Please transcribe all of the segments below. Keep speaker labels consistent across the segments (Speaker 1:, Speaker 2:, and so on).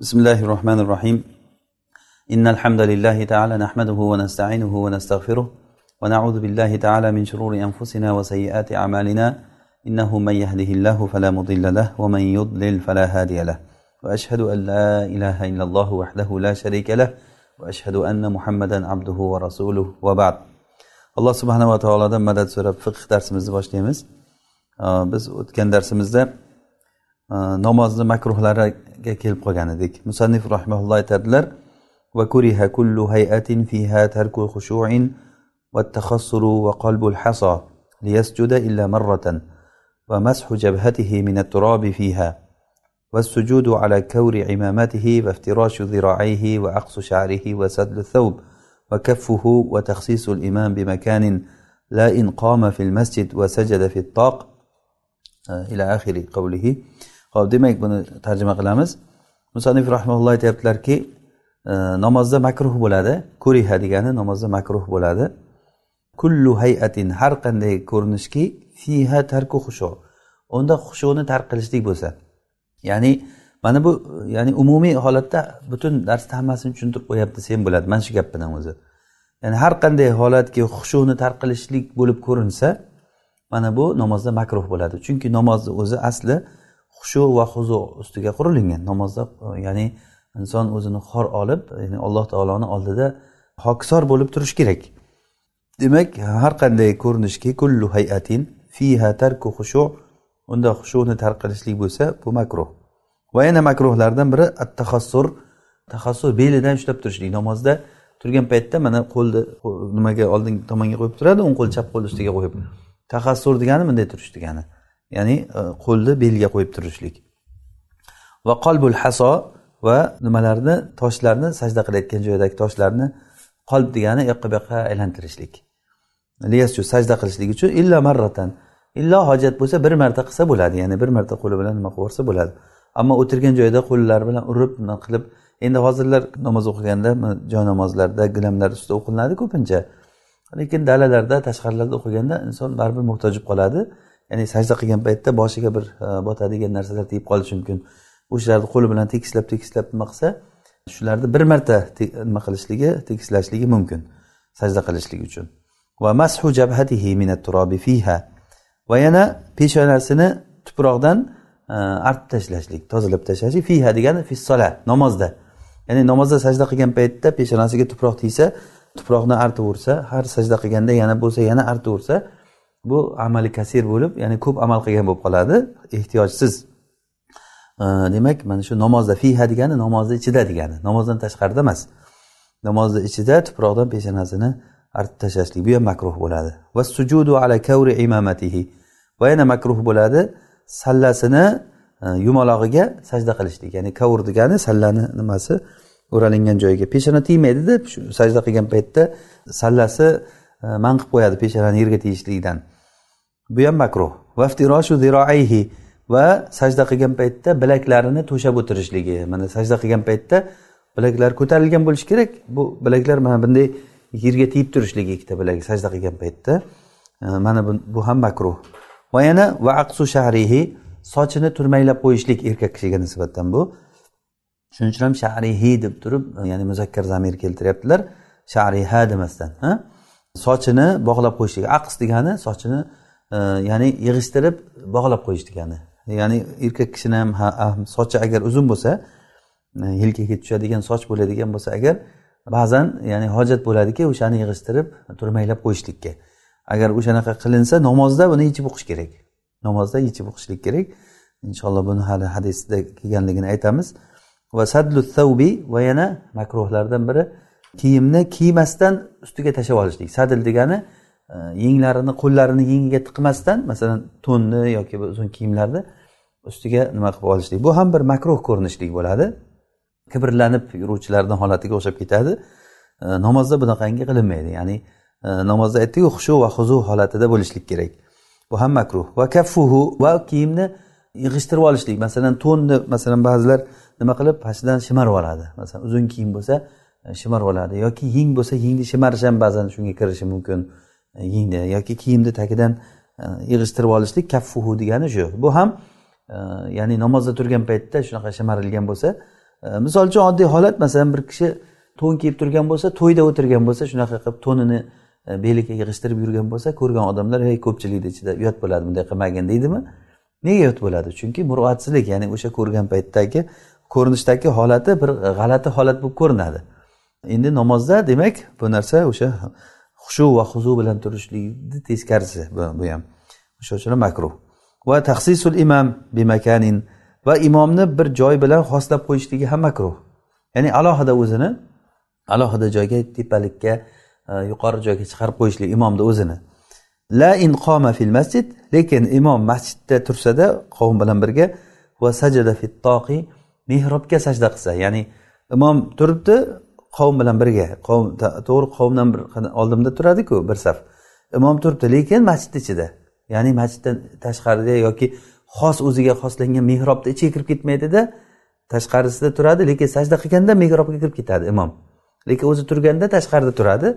Speaker 1: بسم الله الرحمن الرحيم إن الحمد لله تعالى نحمده ونستعينه ونستغفره ونعوذ بالله تعالى من شرور أنفسنا وسيئات أعمالنا إنه من يهده الله فلا مضل له ومن يضلل فلا هادي له وأشهد أن لا إله إلا الله وحده لا شريك له وأشهد أن محمدا عبده ورسوله وبعد alloh subhanava taolodan madad so'rab fiqh darsimizni boshlaymiz. Biz o'tgan darsimizda namozni makruhlariga kelib qolgan edik. Musannif rahimaulloh aytadilar وكره كل هيئة فيها ترك خشوع والتخصر وقلب الحصى ليسجد إلا مرة ومسح جبهته من التراب فيها والسجود على كور عمامته وافتراش ذراعيه وأقص شعره وسدل الثوب وكفه وتخصيص الإمام بمكان لا إن قام في المسجد وسجد في الطاق إلى آخر قوله hop demak buni tarjima qilamiz. Musanif rahmaulloh aytyaptilarki e, namozda makruh bo'ladi. Kuriha degani namozda makruh bo'ladi. Kullu hayatin har qanday ko'rinishki fiha tarku xushu unda xushuni tark qilishlik bo'lsa. Ya'ni mana bu ya'ni umumiy holatda butun darsda hammasini tushuntirib qo'yapti desam bo'ladi. Mana shu gap bilan o'zi. Ya'ni har qanday holatki xushuni tark qilishlik bo'lib ko'rinsa mana bu namozda makruh bo'ladi. Chunki namozni o'zi asli xushu va huzu ustiga qurilingan namozda ya'ni inson o'zini xor olib ya'ni alloh taoloni oldida hokisor bo'lib turishi kerak. Demak har qanday ko'rinishki kullu hayatin fiha tarku xushu unda xushuni tark qilishlik bo'lsa bu makruh. Va yana makruhlardan biri at tahassur tahassur belidan ushlab turishlik. Namozda turgan paytda mana qo'lni nimaga oldingi tomonga qo'yib turadi o'ng qo'l chap qo'l ustiga qo'yib. Tahassur degani bunday turish degani. Ya'ni e, qo'lni belga qo'yib turishlik. Va qolbul haso va nimalarni toshlarni sajda qilayotgan joydagi toshlarni qolb degani u yoqqa bu yoqqa aylantirishlik sajda qilishlik uchun illa marratan. Illo hojat bo'lsa bir marta qilsa bo'ladi ya'ni bir marta qo'li bilan nima qilib yuborsa bo'ladi. Ammo o'tirgan joyida qo'llari bilan urib nima qilib endi hozirlar namoz o'qiganda joy namozlarda gilamlar ustida o'qilinadi ko'pincha. Lekin dalalarda tashqarilarda o'qiganda inson baribir muhtoj bo'lib qoladi. Ya'ni sajda qilgan paytda boshiga bir e, botadigan narsalar tegib qolishi mumkin. O'shalarni qo'li bilan tekislab tekislab nima qilsa shularni bir marta nima qilishligi tekislashligi mumkin sajda qilishlik uchun. Va mashu jabhatihi minat turobi fiha. Va yana peshonasini tuproqdan e, artib tashlashlik tozalab tashlashlik. Fiha degani fissola namozda. Ya'ni namozda sajda qilgan paytda peshonasiga tuproq tegsa tuproqni artaversa har sajda qilganda yana bo'lsa yana artaversa bu amali kasir bo'lib ya'ni ko'p amal qilgan bo'lib qoladi. Ehtiyojsiz. Demak mana shu namozda fiha degani namozni ichida degani. Namozdan tashqarida emas. Namozni ichida tuproqdan peshonasini artib tashlashlik bu ham makruh bo'ladi. Va sujudu ala kavri imamatihi. Va yana makruh bo'ladi sallasini e, yumalog'iga sajda qilishlik. Ya'ni kavr degani sallani nimasi o'ralingan joyiga peshona tegmaydida shu sajda qilgan paytda sallasi e, man qilib qo'yadi peshonani yerga tegishligidan. Bu ham makruh vaftiroshu ziroayhi va sajda qilgan paytda bilaklarini to'shab o'tirishligi. Mana sajda qilgan paytda bilaklar ko'tarilgan bo'lishi kerak. Bu bilaklar mana bunday yerga tegib turishligi ikkita bilagi sajda qilgan paytda. Mana bu, bu ham makruh. Va yana va aqsu shahrihi sochini turmaklab qo'yishlik erkak kishiga nisbatan bu. Shuning uchun ham shahrihi deb turib ya'ni muzakkar zamir keltiryaptilar. Shahriha demasdan sochini bog'lab qo'yishlik aqs degani sochini ya'ni yig'ishtirib bog'lab qo'yish degani ya'ni erkak kishini ham sochi agar uzun bo'lsa e, yelkaga tushadigan soch bo'ladigan bo'lsa agar ba'zan ya'ni hojat bo'ladiki o'shani yig'ishtirib turmaklab qo'yishlikka. Agar o'shanaqa qilinsa namozda buni yechib o'qish kerak. Namozda yechib o'qishlik kerak. Inshaalloh buni hali hadisda kelganligini aytamiz. Va sadlu thawbi va yana makruhlardan biri kiyimni kiymasdan ustiga tashlab olishlik. Sadl degani yenglarini qo'llarini yengiga tiqmasdan masalan to'nni yoki uzun kiyimlarni ustiga nima qilib olishlik. Bu ham bir makruh ko'rinishlik bo'ladi. Kibrlanib yuruvchilarni holatiga o'xshab ketadi. Namozda bunaqangi qilinmaydi. Ya'ni e, namozda aytdiku xushu va huzu holatida bo'lishlik kerak. Bu ham makruh. Va kaffuhu va kiyimni yig'ishtirib olishlik. Masalan to'nni masalan ba'zilar nima qilib pastidan shimarib oladi. Masalan uzun kiyim bo'lsa e, shimarib oladi. Yoki yeng bo'lsa yengni shimarish ham ba'zan shunga kirishi mumkin. E, yengni yoki kiyimni tagidan e, yig'ishtirib olishlik kaffuhu degani shu. Bu ham e, ya'ni namozda turgan paytda shunaqa shimarilgan bo'lsa misol uchun oddiy holat masalan bir kishi to'n kiyib turgan bo'lsa to'yda o'tirgan bo'lsa shunaqa qilib to'nini beliga yig'ishtirib yurgan bo'lsa ko'rgan odamlar hey ko'pchilikni ichida uyat bo'ladi bunday qilmagin deydimi? Nega uyat bo'ladi? Chunki muroatsizlik ya'ni o'sha ko'rgan paytdagi ko'rinishdagi holati bir g'alati holat bo'lib ko'rinadi. Endi namozda demak bu narsa o'sha xushu va huzu bilan turishlikni teskarisi bu ham o'shaning uchun makruh va tahsisul imam bimakanin va imomni bir joy bilan xoslab qo'yishligi ham makruh ya'ni alohida o'zini alohida joyga tepalikka yuqori joyga chiqarib qo'yishlik imomni o'zini la inqoma fil masjid lekin imom masjidda tursada qavm bilan birga va sajada fit toqi mehrobga sajda qilsa ya'ni imom turibdi qavm bilan birga qavm to'g'ri qavmdan bir oldimda turadiku bir saf. Imom turibdi lekin masjidni ichida ya'ni masjiddan tashqarida yoki xos o'ziga xoslangan mehrobni ichiga kirib ketmaydida tashqarisida turadi lekin sajda qilganda mehrobga kirib ketadi imom. Lekin o'zi turganda tashqarida turadi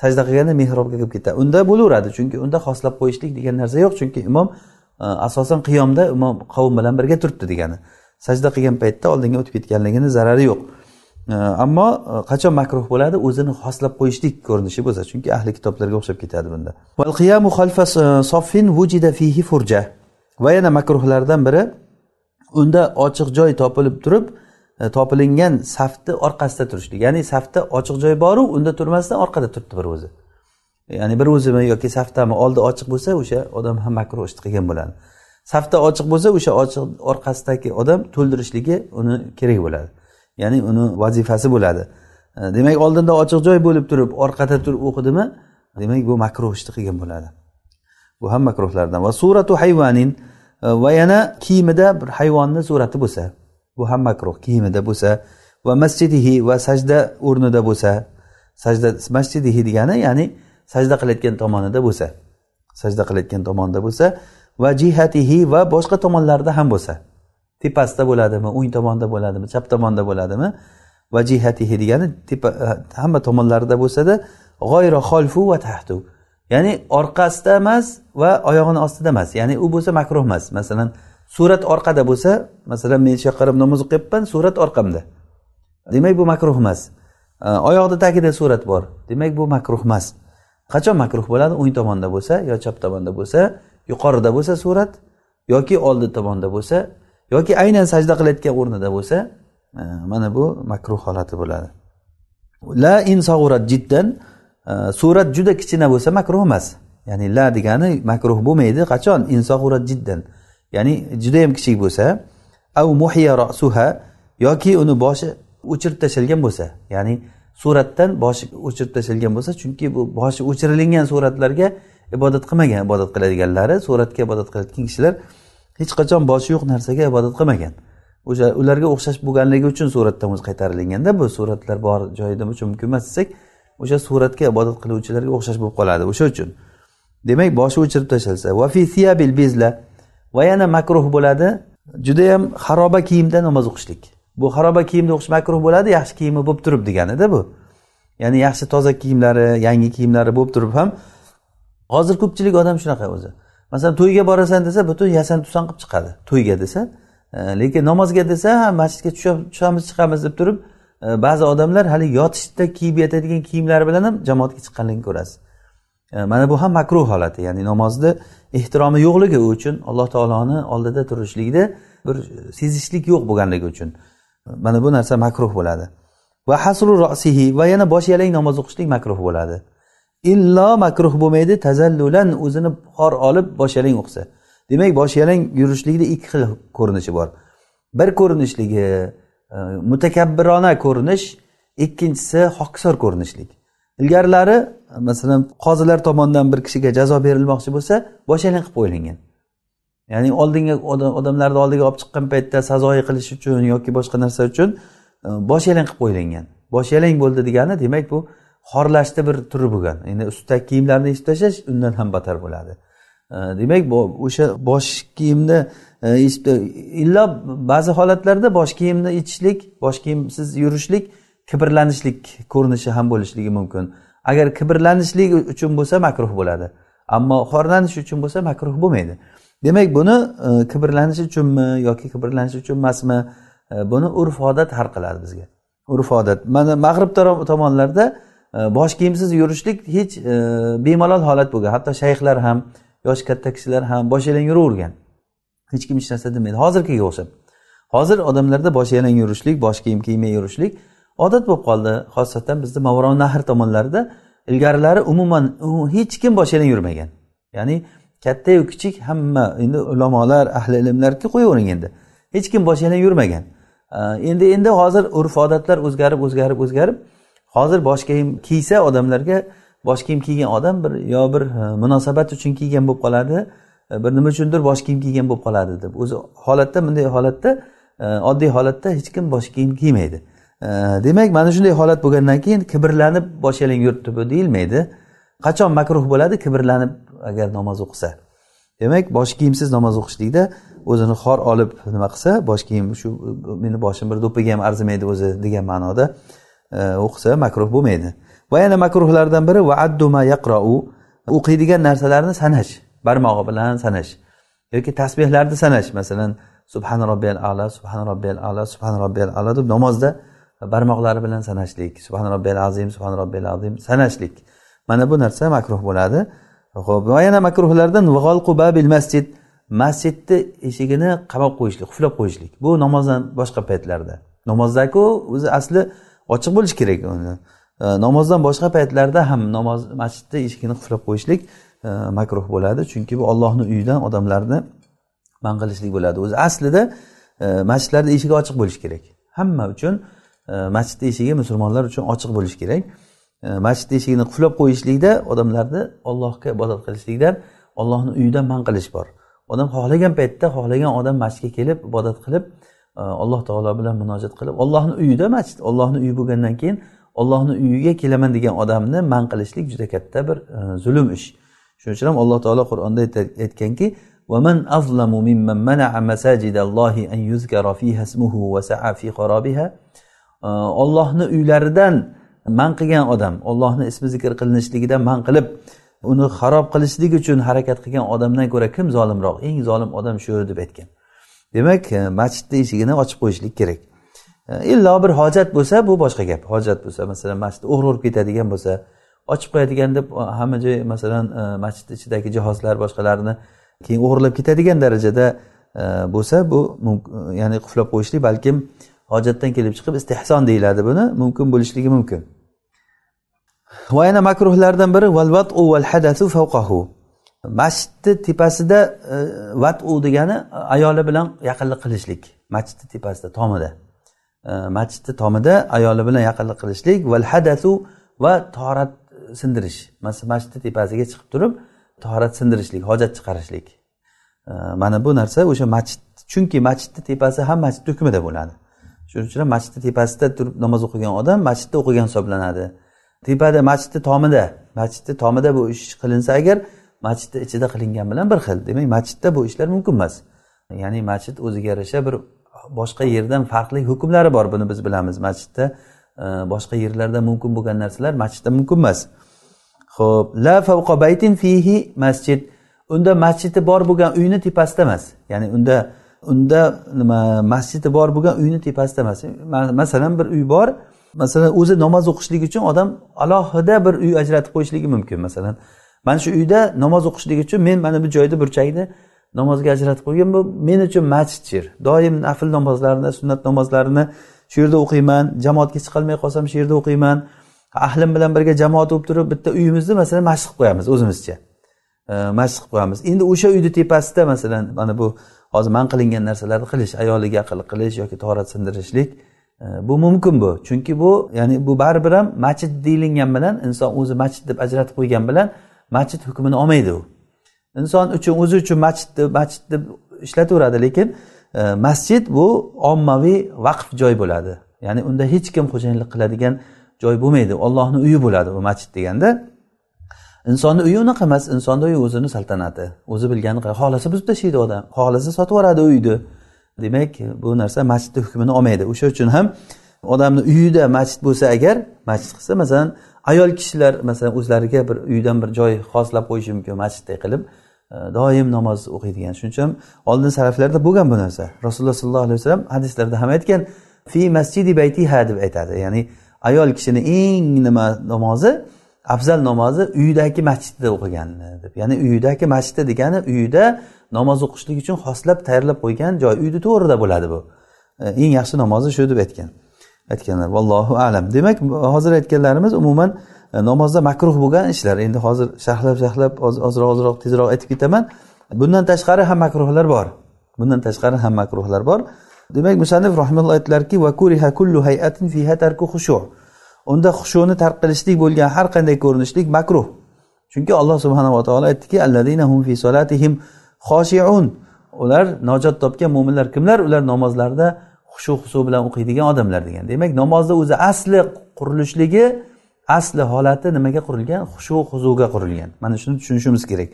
Speaker 1: sajda qilganda mehrobga kirib ketadi. Unda bo'laveradi chunki unda xoslab qo'yishlik degan narsa yo'q chunki imom e, asosan qiyomda imom qavm bilan birga turibdi degani. Sajda qilgan paytda oldinga o'tib ketganligini zarari yo'q. Ammo e, qachon makruh bo'ladi? O'zini xoslab qo'yishlik ko'rinishi bo'lsa chunki ahli kitoblarga o'xshab ketadi bunda. Furja. Va yana makruhlardan biri unda ochiq joy topilib turib e, topilingan safni orqasida turishlik. Ya'ni safda ochiq joy boru unda turmasdan orqada turibdi bir o'zi. Ya'ni bir o'zimi yoki safdami oldi ochiq bo'lsa o'sha odam ham makruh ishni qilgan bo'ladi. Safda ochiq bo'lsa o'sha ochiq orqasidagi odam to'ldirishligi uni kerak bo'ladi. Ya'ni uni vazifasi bo'ladi. E, demak oldinda ochiq joy bo'lib turib orqada turib o'qidimi demak bu makruh ishni qilgan bo'ladi. Bu ham makruhlardan. Va suratu hayvanin e, va yana kiyimida bir hayvonni surati bo'lsa bu ham makruh kiyimida bo'lsa va masjidihi va sajda o'rnida bo'lsa sajda masjidihi degani ya'ni sajda qilayotgan tomonida bo'lsa sajda qilayotgan tomonida bo'lsa va jihatihi va boshqa tomonlarida ham bo'lsa. Tepasida bo'ladimi o'ng tomonda bo'ladimi chap tomonda bo'ladimi? Va jihatihi degani tepa hamma tomonlarida bo'lsada g'oyro xolfu va tahtu. Ya'ni orqasida emas va oyog'ini ostida emas. Ya'ni u bo'lsa makruh emas. Masalan surat orqada bo'lsa masalan men shu yoqqa qarab namoz o'qiyapman surat orqamda. Demak bu makruh emas. Oyoqni tagida surat bor. Demak bu makruh emas. Qachon makruh bo'ladi? O'ng tomonda bo'lsa yo chap tomonda bo'lsa yuqorida bo'lsa surat yoki oldi tomonda bo'lsa yoki aynan sajda qilayotgan o'rnida bo'lsa e, mana bu makruh holati bo'ladi. La in jiddan e, surat juda kichkina bo'lsa makruh emas. Ya'ni la degani makruh bo'lmaydi qachon? Insog'urat jiddan. Ya'ni judayam kichik bo'lsa av muhiya rosuha yoki uni boshi o'chirib tashlangan bo'lsa. Ya'ni suratdan boshi o'chirib tashlangan bo'lsa chunki bu boshi o'chirilgan suratlarga ibodat qilmagan ibodat qiladiganlari suratga ibodat qilayotgan kishilar hech qachon boshi yo'q narsaga ibodat qilmagan. O'sha ularga o'xshash bo'lganligi uchun suratdan o'zi qaytarilganda bu suratlar bor joyida uchun mumkin emas desak o'sha suratga ibodat qiluvchilarga o'xshash bo'lib qoladi o'sha uchun. Demak boshi o'chirib tashlalsa bezla va yana makruh bo'ladi judayam xaroba kiyimda namoz o'qishlik. Bu xaroba kiyimda o'qish makruh bo'ladi yaxshi kiyimi bo'lib turib deganida bu. Ya'ni yaxshi toza kiyimlari yangi kiyimlari bo'lib turib ham hozir ko'pchilik odam shunaqa o'zi. Masalan to'yga borasan desa butun yasan tusan qilib chiqadi. To'yga desa e, lekin namozga desa ha masjidga tushamiz chiqamiz deb turib e, ba'zi odamlar hali yotishda kiyib yetadigan kiyimlari bilan ham jamoatga chiqqanligini ko'rasiz. E, mana bu ham makruh holati ya'ni namozni ehtiromi yo'qligi uchun alloh taoloni oldida turishlikda bir sezishlik yo'q bo'lganligi uchun mana bu narsa makruh bo'ladi. Va hasru rosihi va yana bosh yalang namoz o'qishlik makruh bo'ladi. Illo makruh bo'lmaydi tazallulan o'zini xor olib boshyalang o'qisa. Demak boshyalang yurishlikni ikki xil ko'rinishi bor. Bir ko'rinishligi e, mutakabbirona ko'rinish ikkinchisi hokisor ko'rinishlik. Ilgarilari masalan qozilar tomonidan bir kishiga jazo berilmoqchi bo'lsa boshyalang qilib qo'yilgan ya'ni oldinga odamlarni oldiga olib chiqqan paytda sazoyi qilish uchun yoki boshqa narsa uchun e, bosh yalang qilib qo'yilgan boshyalang bo'ldi degani demak bu xorlashni bir turi bo'lgan. Endi ustidagi kiyimlarni yechib tashlash undan ham battar bo'ladi. Demak o'sha bosh kiyimni e, illo ba'zi holatlarda bosh kiyimni ichishlik bosh kiyimsiz yurishlik kibrlanishlik ko'rinishi ham bo'lishligi mumkin. Agar kibrlanishlik uchun bo'lsa makruh bo'ladi. Ammo xorlanish uchun bo'lsa makruh bo'lmaydi. Demak buni e, kibrlanish uchunmi yoki kibrlanish uchun emasmi e, buni urf odat hal qiladi bizga. Urf odat mana mag'rib tomonlarda Э, bosh kiyimsiz yurishlik hech e, bemalol holat bo'lgan. Hatto shayxlar ham yoshi katta kishilar ham bosh yalang yuravergan. Hech kim hech narsa demaydi. Hozirgiga o'xshab. Hozir odamlarda bosh yalang yurishlik bosh kiyim kiymay yurishlik odat bo'lib qoldi. Xosatan bizni mavron nahr tomonlarida ilgarilari umuman hech kim bosh yalang yurmagan. Ya'ni kattayu kichik hamma endi ulamolar ahli ilmlarga qo'yavering endi. Hech kim bosh yalang yurmagan. E, endi endi hozir urf odatlar o'zgarib o'zgarib o'zgarib. Hozir bosh kiyim kiysa odamlarga bosh kiyim kiygan odam bir yo bir e, munosabat uchun kiygan bo'lib qoladi e, bir nima uchundir bosh kiyim kiygan bo'lib qoladi deb. O'zi holatda bunday holatda e, oddiy holatda hech kim bosh kiyim kiymaydi. Demak mana shunday holat bo'lgandan keyin kibrlanib bosh yalang yuribdi bu deyilmaydi. Qachon makruh bo'ladi? Kibrlanib agar namoz o'qisa. Demak bosh kiyimsiz namoz o'qishlikda o'zini xor olib nima qilsa bosh kiyim shu meni boshim bir do'ppiga ham arzimaydi o'zi degan ma'noda E, o'qisa makruh bo'lmaydi. Va yana makruhlardan biri vaadduma yaqrou o'qiydigan narsalarni sanash barmog'i bilan sanash yoki tasbehlarni sanash. Masalan subhana robbiyal ala subhana robbiyal ala subhana robbiyal ala deb namozda barmoqlari bilan sanashlik subhana robbiyal azim subhana robbiyal azim sanashlik. Mana bu narsa makruh bo'ladi. Ho'p va yana makruhlardan babil masjid masjidni eshigini qamab qo'yishlik qulflab qo'yishlik. Bu namozdan boshqa paytlarda. Namozdaku o'zi asli ochiq bo'lishi kerak uni. Namozdan boshqa paytlarda ham namoz masjidda eshigini qulflab qo'yishlik e, makruh bo'ladi. Chunki bu ollohni uyidan odamlarni man qilishlik bo'ladi. O'zi aslida e, masjidlarni eshigi ochiq bo'lishi kerak. Hamma uchun e, masjidni eshigi musulmonlar uchun ochiq bo'lishi kerak. Masjidni eshigini qulflab qo'yishlikda odamlarni ollohga ibodat qilishlikdan ollohni uyidan man qilish bor. Odam xohlagan paytda xohlagan odam masjidga kelib ibodat qilib alloh taolo bilan munojat qilib ollohni uyida masjid ollohni uyi bo'lgandan keyin ollohni uyiga kelaman degan odamni man qilishlik juda katta bir zulm ish shuning uchun ham alloh taolo qur'onda aytganki ومن أظلم ممن منع مساجد الله أن يذكر فيها اسمه وسعى في خرابها ollohni uylaridan man qilgan odam ollohni ismi zikr qilinishligidan man qilib uni xarob qilishlik uchun harakat qilgan odamdan ko'ra kim zolimroq eng zolim odam shu deb aytgan Demak e, masjidni eshigini ochib qo'yishlik kerak. E, Illo bir hojat bo'lsa bu boshqa gap. Hojat bo'lsa masalan masjid o'g'ri urib ketadigan bo'lsa ochib qo'yadigan deb e, hamma joy masalan masjidni ichidagi jihozlar boshqalarni keyin o'g'irlab ketadigan darajada bo'lsa bu ya'ni quflab qo'yishlik balkim hojatdan kelib chiqib istehson deyiladi buni mumkin bo'lishligi mumkin. Va yana makruhlardan biri valvatu val hadasu favqahu masjidni tepasida e, vatu degani e, ayoli bilan yaqinlik qilishlik. Masjidni tepasida tomida. E, masjidni tomida ayoli bilan yaqinlik qilishlik. Val hadasu va torat sindirish. Masjidni tepasiga chiqib turib torat sindirishlik hojat chiqarishlik. E, mana bu narsa o'sha masjid chunki masjidni tepasi ham masjidni hukmida bo'ladi. Shuning uchun ham masjidni tepasida turib namoz o'qigan odam masjidda o'qigan hisoblanadi. Tepada masjidni tomida masjidni tomida bu ish qilinsa agar masjidni ichida qilingan bilan bir xil. Demak masjidda bu ishlar mumkin emas. Ya'ni masjid o'ziga yarasha bir boshqa yerdan farqli hukmlari bor. Buni biz bilamiz. Masjidda e, boshqa yerlarda mumkin bo'lgan narsalar masjidda mumkin emas. Ho'p la favqa baytin fihi masjid. Unda masjidi bor bo'lgan uyni tepasida emas. Ya'ni unda unda nima masjidi bor bo'lgan uyni tepasida emas. Masalan bir uy bor. Masalan o'zi namoz o'qishlik uchun odam alohida bir uy ajratib qo'yishligi mumkin. Masalan mana shu uyda namoz o'qishlik uchun men mana bu joyda burchakni namozga ajratib qo'ygan bu men uchun masjid shu yer doim nafl namozlarini sunnat namozlarini shu yerda o'qiyman jamoatga chiqolmay qolsam shu yerda o'qiyman. Ahlim bilan birga jamoat bo'lib turib bitta uyimizni masalan masjid qilib qo'yamiz o'zimizcha. Masjid qilib qo'yamiz. Endi o'sha uyni tepasida masalan mana bu hozir man qilingan narsalarni qilish ayoliga aql qilish yoki torat sindirishlik e, bu mumkin bu. Chunki bu ya'ni bu baribir ham masjid deyilgan bilan inson o'zi masjid deb ajratib qo'ygan bilan masjid hukmini olmaydi u. Inson uchun o'zi uchun masjidni masjid deb ishlataveradi lekin e, masjid bu ommaviy vaqf joy bo'ladi. Ya'ni unda hech kim xo'jayinlik qiladigan joy bo'lmaydi. Ollohni uyi bo'ladi u masjid deganda. Insonni uyi unaqa emas insonni uyi o'zini saltanati. O'zi bilgani xohlasa buzib tashlaydi odam. Xohlasa sotib yuboradi uyni. Demak bu narsa masjidni hukmini olmaydi. O'sha uchun ham odamni uyida masjid bo'lsa agar masjid qilsa masalan ayol kishilar masalan o'zlariga bir uydan bir joy xoslab qo'yishi mumkin masjidday qilib e, doim namoz o'qiydigan. Shuning uchun oldin saraflarda bo'lgan bu narsa. Rasululloh sollallohu alayhi vasallam hadislarda ham aytgan fi masjidi baytiha deb aytadi. Ya'ni ayol kishini eng nima namozi afzal namozi uyidagi masjidda o'qigan deb. Ya'ni uyidagi masjidda degani uyida namoz o'qishlik uchun xoslab tayyorlab qo'ygan joy. Uyni to'g'rida bo'ladi bu. E, eng yaxshi namozi shu deb aytgan. Aytganlar. Vallohu alam. Demak hozir aytganlarimiz umuman e, namozda makruh bo'lgan ishlar. Endi hozir sharhlab sharhlab ozroq ozroq tezroq aytib ketaman. Bundan tashqari ham makruhlar bor. Bundan tashqari ham makruhlar bor. Demak musannif rahimalloh aytdilarki unda xushuni tark qilishlik bo'lgan har qanday ko'rinishlik makruh. Chunki alloh subhanava taolo aytdiki ular najot topgan mo'minlar kimlar? Ular namozlarida xushu husu bilan o'qiydigan odamlar degan demak namozni o'zi asli qurilishligi asli holati nimaga qurilgan? Xushu huzuga qurilgan. Mana shuni tushunishimiz kerak.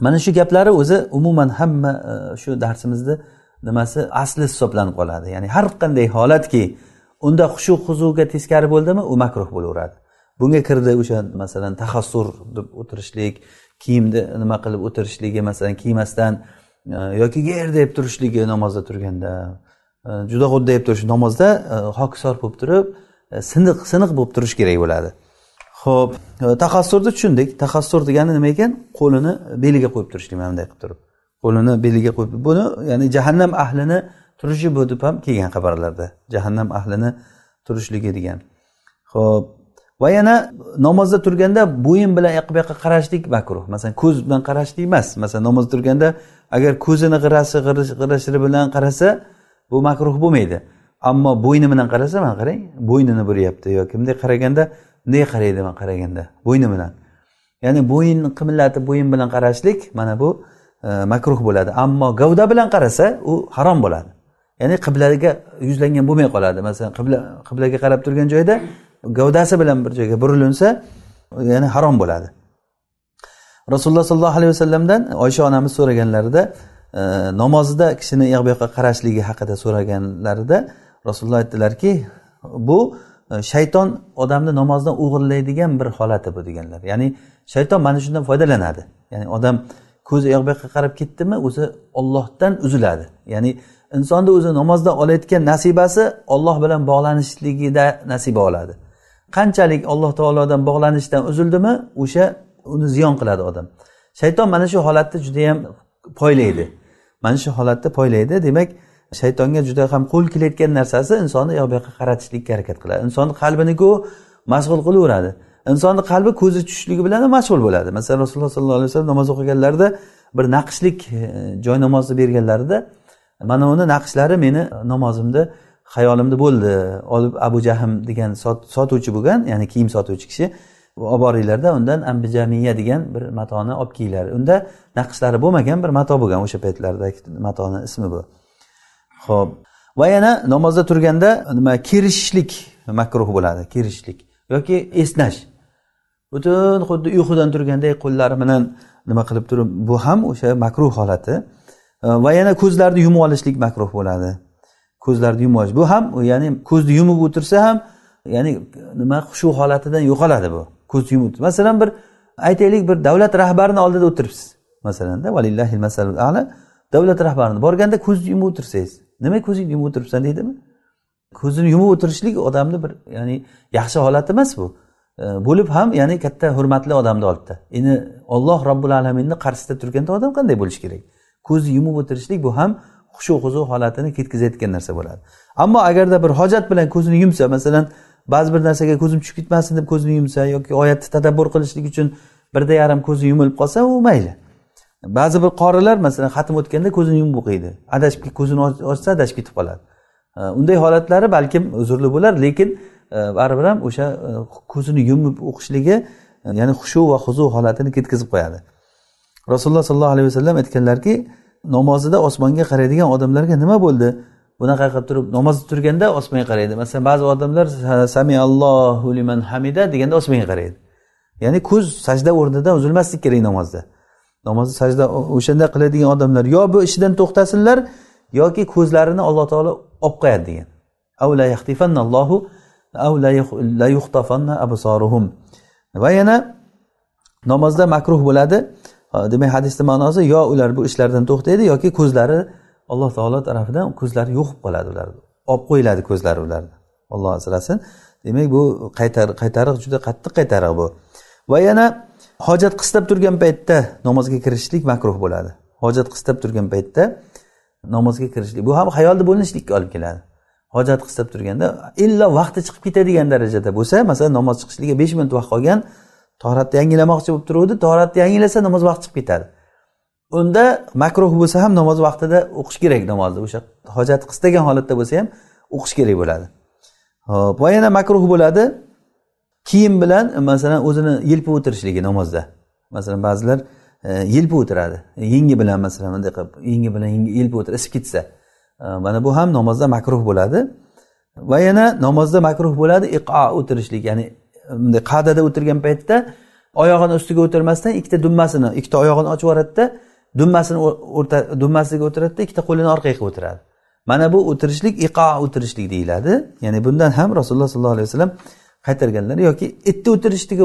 Speaker 1: Mana shu gaplari o'zi umuman hamma e, shu darsimizni nimasi asli hisoblanib qoladi. Ya'ni har qanday holatki unda xushu huzuga teskari bo'ldimi u makruh bo'laveradi. Bunga kirdi o'sha masalan tahassur deb o'tirishlik kiyimni nima qilib o'tirishligi masalan kiymasdan e, yoki ger deb turishligi namozda turganda. Э, juda xuddi deb turish namozda e, hokisor bo'lib turib e, siniq siniq bo'lib turish kerak bo'ladi. Ho'p e, taxassurni tushundik. Taxassur degani nima ekan? Qo'lini beliga qo'yib turishlik mana bunday qilib turib. Qo'lini beliga qo'yib buni ya'ni jahannam ahlini turishi bu deb ham kelgan xabarlarda. Jahannam ahlini turishligi degan. Ho'p va yana namozda turganda bo'yin bilan yoqqa bu yoqqa qarashlik makruh. Masalan ko'z bilan qarashlik emas. Masalan namozda turganda agar ko'zini g'irashi bilan qarasa bu makruh bo'lmaydi. Ammo bo'yni bilan qarasa mana qarang bo'ynini buryapti yoki bunday qaraganda bunday qaraydi man qaraganda bo'yni bilan. Ya'ni bo'yinni qimillatib bo'yin bilan qarashlik mana bu e, makruh bo'ladi. Ammo gavda bilan qarasa u harom bo'ladi. Ya'ni qiblaga yuzlangan bo'lmay qoladi. Masalan qibla qiblaga qarab turgan joyda gavdasi bilan bir joyga burilinsa ya'ni harom bo'ladi. Rasululloh sollallohu alayhi vasallamdan oysha onamiz so'raganlarida namozda namozida kishini u yoq bu yoqqa qarashligi haqida so'raganlarida rasululloh aytdilarki bu e, shayton odamni namozdan o'g'irlaydigan bir holati bu deganlar. Ya'ni shayton mana shundan foydalanadi. Ya'ni odam ko'zi u yoq bu yoqqa qarab ketdimi o'zi ollohdan uziladi. Ya'ni insonni o'zi namozda olayotgan nasibasi olloh bilan bog'lanishligida nasiba oladi. Qanchalik alloh taolodan bog'lanishdan uzildimi o'sha uni ziyon qiladi odam. Shayton mana shu holatni judayam poylaydi mana shu holatda poylaydi. Demak shaytonga juda ham qo'l kelayotgan narsasi insonni u yoq bu yoqqa qaratishlikka harakat qiladi. Insonni qalbiniku mashg'ul qilaveradi. Insonni qalbi ko'zi tushishligi bilan ham mashg'ul bo'ladi. Masalan rasululloh sollallohu alayhi vasallam namoz o'qiganlarida bir naqshlik e, joy namozni berganlarida mana uni naqshlari meni namozimda xayolimda bo'ldi olib abu jahm degan sotuvchi bo'lgan ya'ni kiyim sotuvchi kishi olib boringlarda undan ambijamiya degan bir matoni olib kelinglar. Unda naqshlari bo'lmagan bir mato bo'lgan o'sha paytlardagi matoni ismi bu. Ho'p va yana namozda turganda nima kerishishlik makruh bo'ladi kerishishlik yoki esnash. Butun xuddi uyqudan turganday qo'llari bilan nima qilib turib bu ham o'sha makruh holati. Va yana ko'zlarni yumib olishlik makruh bo'ladi. Ko'zlarni yumib olish. Bu ham ya'ni ko'zni yumib o'tirsa ham ya'ni nima shu holatidan yo'qoladi bu. Ko'z yumib masalan bir aytaylik bir davlat rahbarini oldida o'tiribsiz. Masalanda valillahi masalul ala davlat rahbarini borganda ko'zni yumib o'tirsangiz nima ko'zingni yumib o'tiribsan? deydimi? Ko'zini yumib o'tirishlik odamni bir ya'ni yaxshi holat emas bu. E, bo'lib ham ya'ni katta hurmatli odamni oldida. Endi olloh robbil alaminni qarshisida turganda odam qanday bo'lishi kerak? Ko'zni yumib o'tirishlik bu ham xushu huzu holatini ketkazayotgan narsa bo'ladi. Ammo agarda bir hojat bilan ko'zini yumsa masalan ba'zi bir narsaga ko'zim tushib ketmasin deb ko'zini yumsa yoki oyatni tadabbur qilishlik uchun birda yarim ko'zi yumilib qolsa u mayli. Ba'zi bir qorilar masalan xatm o'tganda ko'zini yumib o'qiydi. Adashib ko'zini ochsa adashib ketib qoladi. Unday holatlari balkim uzrli bo'lar lekin e, baribir ham o'sha e, ko'zini yumib o'qishligi e, ya'ni xushu va huzu holatini ketkazib qo'yadi. Rasululloh sollallohu alayhi vasallam aytganlarki namozida osmonga qaraydigan odamlarga nima bo'ldi? Bunaqa qilib turib namozda turganda osmonga qaraydi. Masalan ba'zi odamlar sami allohu liman hamida deganda osmonga qaraydi. Ya'ni ko'z sajda o'rnidan uzilmaslik kerak namozda. Namozda sajda o'shanda qiladigan odamlar yo bu ishidan to'xtasinlar yoki ko'zlarini alloh taolo olib qo'yadi degan. Va yana namozda makruh bo'ladi. Demak hadisni ma'nosi yo ular bu ishlardan to'xtaydi yoki ko'zlari alloh taolo tarafidan ko'zlari yo'q bo'lib qoladi ularni. Olib qo'yiladi ko'zlari ularni. Olloh asrasin. Demak bu qaytariq juda qattiq qaytariq bu. Va yana hojat qistab turgan paytda namozga kirishlik makruh bo'ladi. Hojat qistab turgan paytda namozga kirishlik. Bu ham hayolni bo'linishlikka olib keladi. Hojat qistab turganda illo vaqti chiqib ketadigan darajada bo'lsa masalan namoz chiqishligiga besh minut vaqt qolgan toratni yangilamoqchi bo'lib turuvdi toratni yangilasa namoz vaqti chiqib ketadi. Unda makruh bo'lsa ham namoz vaqtida o'qish kerak namozni o'sha hojat qistagan holatda bo'lsa ham o'qish kerak bo'ladi. Hop va yana makruh bo'ladi. Kiyim bilan masalan o'zini yelpib o'tirishligi namozda. Masalan ba'zilar e, yelpib o'tiradi. E, yengi bilan masalan bunday qilib yengi bilan yelpib o'tirib isib ketsa. E, mana bu ham namozda makruh bo'ladi. Va yana namozda makruh bo'ladi iqo o'tirishlik ya'ni e, bunday qa'dada o'tirgan paytda oyog'ini ustiga o'tirmasdan ikkita dummasini ikkita oyog'ini ochib yuboradida dummasini o'rta dummasiga o'tiradida ikkita qo'lini orqaga qilib o'tiradi. Mana bu o'tirishlik iqo o'tirishlik deyiladi. Ya'ni bundan ham rasululloh sollallohu alayhi vasallam qaytarganlar yoki itni o'tirishligiga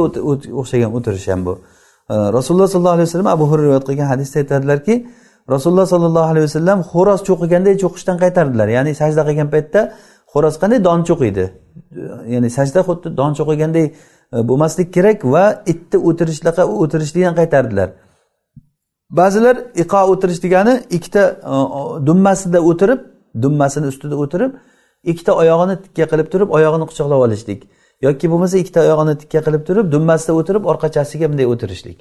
Speaker 1: o'xshagan o'tirish ham bu. Rasululloh sollallohu alayhi vasallam abu hurra rivoyat qilgan hadisda aytadilarki rasululloh sollallohu alayhi vasallam xo'roz cho'qiganday cho'qishdan qaytardilar. Ya'ni sajda qilgan paytda xo'roz qanday don cho'qiydi? Ya'ni sajda xuddi don cho'qiganday e, bo'lmaslik kerak va itni o'tirishlaqa o'tirishlikdan qaytardilar. Ba'zilar iqo o'tirish degani ikkita e, dummasida o'tirib dummasini ustida o'tirib ikkita oyog'ini tikka qilib turib oyog'ini quchoqlab olishlik. Yoki bo'lmasa ikkita oyog'ini tikka qilib turib dummasida o'tirib orqachasiga bunday o'tirishlik.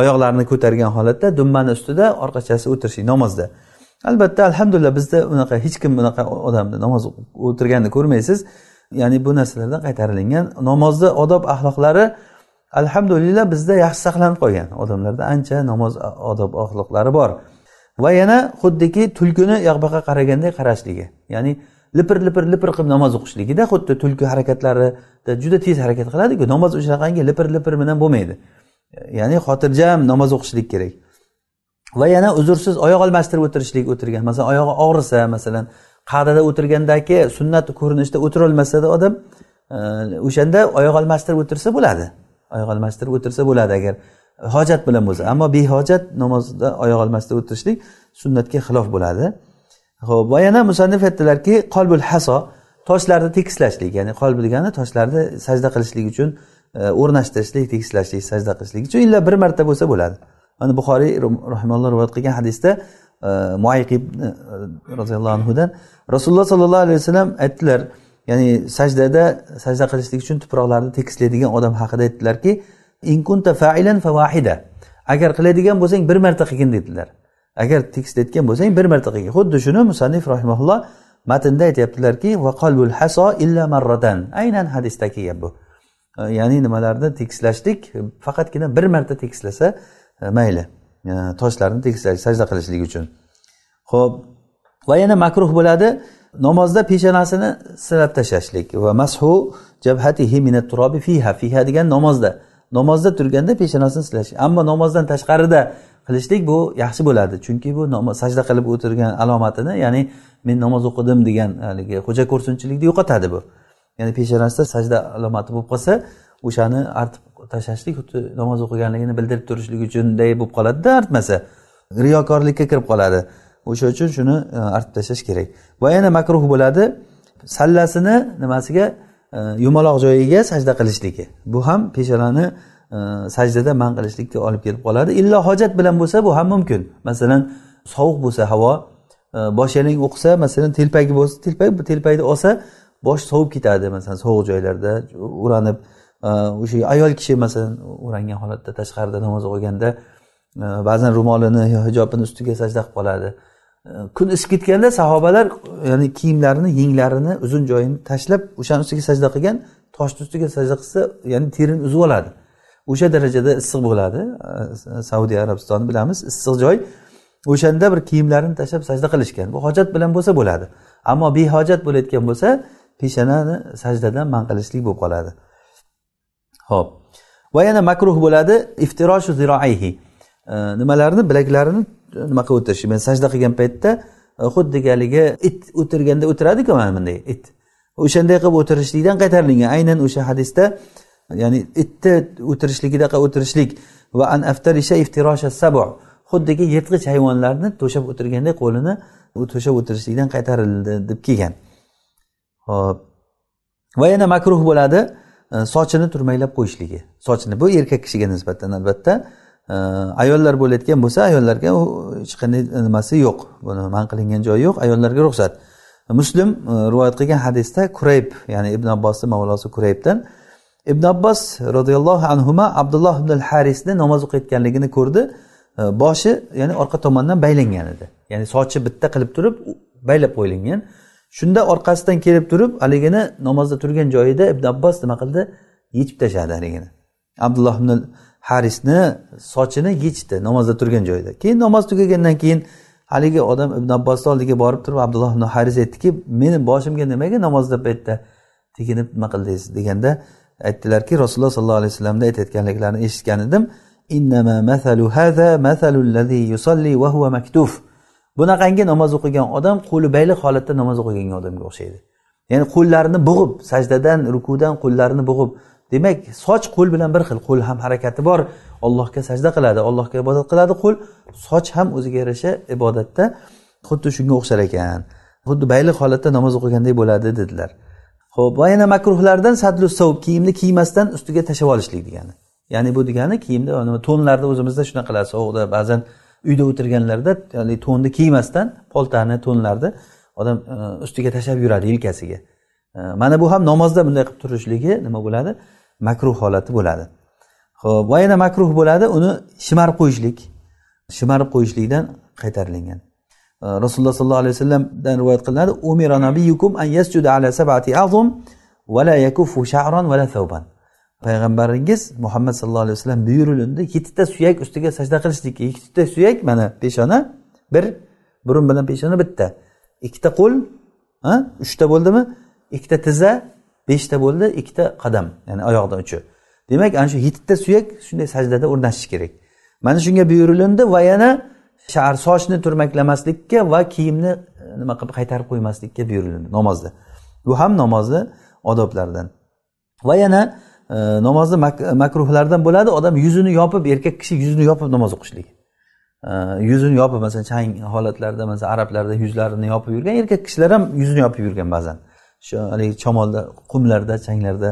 Speaker 1: Oyoqlarini ko'targan holatda dummani ustida orqachasi o'tirishlik namozda. Albatta alhamdulillah bizda unaqa hech kim bunaqa odamni namoz o'tirganini ko'rmaysiz. Ya'ni bu narsalardan qaytarilingan. Namozni odob axloqlari alhamdulillah bizda yaxshi saqlanib qolgan odamlarda ancha namoz odob axloqlari bor. Va yana xuddiki tulkini yoqbaqa qaraganday qarashligi. Ya'ni lipir lipir lipir qilib namoz o'qishligida xuddi tulki harakatlarida juda tez harakat qiladiku namoz o'shanaqangi lipir lipir bilan bo'lmaydi. Ya'ni xotirjam namoz o'qishlik kerak. Va yana uzrsiz oyoq almashtirib o'tirishlik o'tirgan masalan oyog'i og'risa masalan qa'dada o'tirgandagi sunnat ko'rinishda o'tirolmasada odam e, o'shanda oyoq almashtirib o'tirsa bo'ladi. Oyoq almashtirib o'tirsa bo'ladi agar hojat bilan bo'lsa. Ammo behojat namozda oyoq almashtirib o'tirishlik sunnatga xilof bo'ladi. Ho'p va yana musannif aytdilarki qolbul haso toshlarni tekislashlik ya'ni qolb degani toshlarni sajda qilishlik uchun e, o'rnashtirishlik tekislashlik sajda qilishlik uchun illa bir marta bo'lsa bo'ladi. Mana buxoriy rahimalloh rivoyat qilgan hadisda e, muayqib e, roziyallohu anhudan rasululloh sollallohu alayhi vasallam aytdilar ya'ni sajdada sajda qilishlik uchun tuproqlarni tekislaydigan odam haqida aytdilarki inkunta failan fawahida agar qiladigan bo'lsang bir marta qilgin dedilar. Agar tekislayotgan bo'lsang bir marta qilgin. Xuddi shuni musannif rahimaulloh matnda aytyaptilarki va qalbul haso illa marratan aynan hadisdagi gap bu. Ya'ni nimalarni tekislashlik faqatgina bir marta tekislasa e, mayli e, toshlarni tekislash sajda qilishlik uchun. Ho'p va yana makruh bo'ladi. Namozda peshonasini silab tashlashlik. Va mashu jabhatihi minat turobi fiha fiha degan namozda. Namozda turganda peshonasini silash. Ammo namozdan tashqarida qilishlik bu yaxshi bo'ladi. Chunki bu sajda qilib o'tirgan alomatini ya'ni men namoz o'qidim degan haligi xo'ja ko'rsinchilikni yo'qotadi bu. Ya'ni peshonasida sajda alomati bo'lib qolsa o'shani artib tashlashlik xuddi namoz o'qiganligini bildirib turishlik uchunday bo'lib qoladida artmasa riyokorlikka kirib qoladi. O'sha uchun shuni e, artib tashlash kerak. Va yana makruh bo'ladi sallasini nimasiga e, yumaloq joyiga sajda qilishligi bu ham peshonani e, sajdada man qilishlikka olib kelib qoladi. Illo hojat bilan bo'lsa bu ham mumkin. Masalan sovuq bo'lsa havo bosh yalang o'qisa masalan telpagi bo'lsa telpak telpakni olsa bosh sovib ketadi masalan sovuq joylarda o'ranib o'sha ayol kishi masalan o'rangan holatda tashqarida namoz o'qiganda ba'zan ro'molini yo hijobini ustiga sajda qilib qoladi. Kun isib ketganda sahobalar ya'ni kiyimlarini yenglarini uzun joyini tashlab o'shani ustiga sajda qilgan toshni ustiga sajda qilsa ya'ni terini uzib oladi. O'sha darajada issiq bo'ladi. Saudiya arabistonni bilamiz issiq joy. O'shanda bir kiyimlarini tashlab sajda qilishgan. Bu hojat bilan bo'lsa bo'ladi. Ammo behojat bo'layotgan bo'lsa peshanani sajdadan man qilishlik bo'lib qoladi. Ho'p va yana makruh bo'ladi iftiroshu ziroayhi nimalarni? Bilaklarini nima qilib o'tirish men sajda qilgan paytda e, xuddiki haligi it o'tirganda o'tiradiku mana bunday it. O'shanday qilib o'tirishlikdan qaytarilgan aynan o'sha hadisda ya'ni itni o'tirishligidaqa o'tirishlik. Va an aftarisha iftirosha sabu xuddiki yirtqich hayvonlarni to'shab o'tirgandek qo'lini u to'shab o'tirishlikdan qaytarildi deb kelgan. Ho'p va yana makruh bo'ladi e, sochini turmaklab qo'yishligi. Sochini bu erkak kishiga nisbatan albatta ayollar bo'layotgan bo'lsa ayollarga hech qanday nimasi yo'q. Buni man qilingan joyi yo'q ayollarga ruxsat. Muslim e, rivoyat qilgan hadisda kurayb ya'ni ibn abbosni mavlosi kuraybdan ibn abbos roziyallohu anhu abdulloh ibn harisni namoz o'qiyotganligini ko'rdi. E, boshi ya'ni orqa tomondan baylangan edi. Ya'ni sochi bitta qilib turib baylab qo'yilgan. Shunda orqasidan kelib turib haligini namozda turgan joyida ibn abbos nima qildi? Yechib tashladi haligini abdulloh ibn harisni sochini yechdi namozda turgan joyida. Keyin namoz tugagandan keyin haligi odam ibn abbosni oldiga borib turib abdulloh ibn haris aytdiki meni boshimga nimaga namozda paytda teginib nima qildingiz deganda aytdilarki rasululloh sollallohu alayhi vasallamni aytayotganliklarini eshitgan edim. Bunaqangi namoz o'qigan odam qo'li bayliq holatda namoz o'qigan odamga o'xshaydi. Ya'ni qo'llarini bug'ib sajdadan rukudan qo'llarini bug'ib demak soch qo'l bilan bir xil. Qo'l ham harakati bor. Allohga sajda qiladi allohga ibodat qiladi qo'l. Soch ham o'ziga yarasha ibodatda xuddi shunga o'xshar ekan. Xuddi bayliq holatda namoz o'qigandek bo'ladi dedilar. Ho'p va yana makruhlardan sadlu savb kiyimni kiymasdan ustiga tashlab olishlik degani. Ya'ni bu degani kiyimda to'nlarda o'zimizda shunaqa sovuqda ba'zan uyda o'tirganlarda haligi to'nni kiymasdan poltani to'nlarni odam e, ustiga tashlab yuradi yelkasiga. E, mana bu ham namozda bunday qilib turishligi nima bo'ladi? Makruh holati bo'ladi. Ho'p va yana makruh bo'ladi uni shimarib qo'yishlik. Shimarib qo'yishlikdan qaytarilgan. Rasululloh sollallohu alayhi vasallamdan rivoyat qilinadi umira nabiyukum an yasjuda ala sab'ati azum va la yakufu sha'ran va la thawban. Payg'ambaringiz muhammad sallallohu alayhi vasallam buyurilindi yettita suyak ustiga sajda qilishlik yettita suyak mana peshona bir burun bilan peshona bitta. Ikkita qo'l uchta bo'ldimi? Ikkita tizza beshta bo'ldi ikkita qadam ya'ni oyoqdan uchi demak ana shu yettita suyak shunday sajdada o'rnashishi kerak. Mana shunga buyurilindi va yana shar sochni turmaklamaslikka va kiyimni e, nima qilib qaytarib qo'ymaslikka buyurilindi namozda. Bu ham namozni odoblaridan va yana E, namozni makruhlardan bo'ladi odam yuzini yopib erkak kishi yuzini yopib namoz o'qishlik e, yuzini yopib masalan chang holatlarda masalan arablarda yuzlarini yopib yurgan erkak kishilar ham yuzini yopib yurgan ba'zan. Shu haligi shamolda qumlarda changlarda.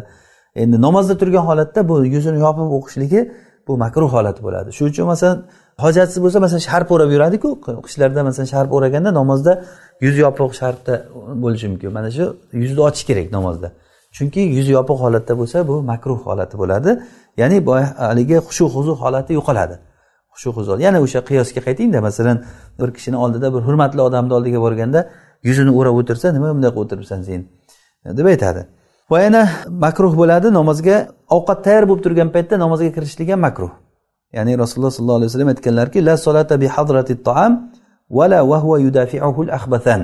Speaker 1: Endi namozda turgan holatda bu yuzini yopib o'qishligi bu makruh holat bo'ladi. Shuning uchun masalan hojatsiz bo'lsa masalan sharp o'rab yuradiku. Qishlarda masalan sharp o'raganda namozda yuz yopiq sharpda bo'lishi mumkin. Mana shu yuzni ochish kerak namozda. Chunki yuz yopiq holatda bo'lsa bu makruh holati bo'ladi. Ya'ni haligi xushu huzu holati yo'qoladi. Xushu huzu yana o'sha qiyosga qaytingda masalan bir kishini oldida bir hurmatli odamni oldiga borganda yuzini o'rab o'tirsa nima bunday qilib o'tiribsan sen? Deb aytadi. Va yana makruh bo'ladi namozga ovqat tayyor bo'lib turgan paytda namozga kirishlik ham makruh. Ya'ni rasululloh sollallohu alayhi vasallam aytganlarki la solata bi hadrati taam vala vahva huwa yudafi'uhu al-akhbathan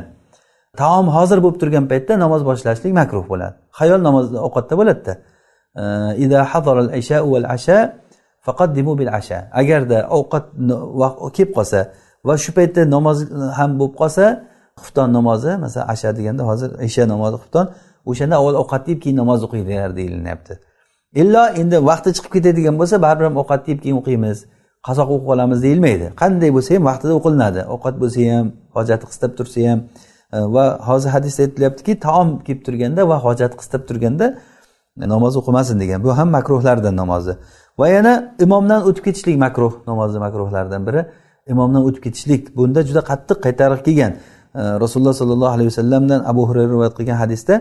Speaker 1: taom hozir bo'lib turgan paytda namoz boshlashlik makruh bo'ladi. Hayol namoz ovqatda bo'ladida. Agarda ovqat kelib qolsa va shu paytda namoz ham bo'lib qolsa xufton namozi masalan asha deganda hozir isha namozi xufton o'shanda avval ovqat yeb keyin namoz o'qinglar deyilyapti illo endi vaqti chiqib ketadigan bo'lsa baribir ham ovqat yeb keyin o'qiymiz. Qazoq o'qib olamiz deyilmaydi. Qanday bo'lsa ham vaqtida o'qilinadi. Ovqat bo'lsa ham hojati qistab tursa ham e, va hozir hadisda aytilyaptiki taom kelib turganda va hojat qistab turganda namoz o'qimasin degan. Bu ham makruhlardan namozi. Va yana imomdan o'tib ketishlik makruh namozni makruhlaridan biri. Imomdan o'tib ketishlik. Bunda juda qattiq qaytariq kelgan. E, Rasululloh sollallohu alayhi vasallamdan abu hurayra rivoyat qilgan hadisda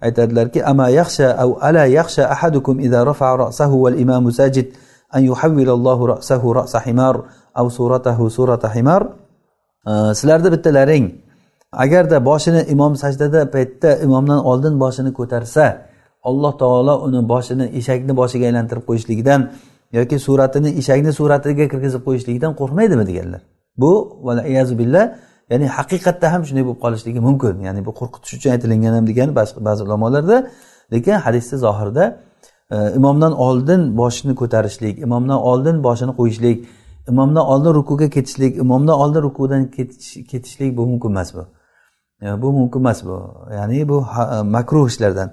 Speaker 1: aytadilarki ama yaxsha av ala yaxsha ahadukum idza rafa'a ra'sahu wal imamu sajid an yuhawwilallohu ra'sahu ra'sa himar aw suratahu surata himar. Sizlarda bittalaring agarda boshini imom sajdada paytda imomdan oldin boshini ko'tarsa alloh taolo uni boshini eshakni boshiga aylantirib qo'yishligidan yoki suratini eshakni suratiga kirgizib qo'yishligidan qo'rqmaydimi deganlar. Bu billah ya'ni haqiqatda ham shunday bo'lib qolishligi mumkin. Ya'ni bu qo'rqitish uchun aytilingan ham degan ba'zi ulamolarda lekin hadisda zohirda e, imomdan oldin boshini ko'tarishlik imomdan oldin boshini qo'yishlik imomdan oldin rukuga ketishlik imomdan oldin rukudan ketishlik bu mumkin emas bu. E, bu mumkin emas bu. Ya'ni bu e, makruh ishlardan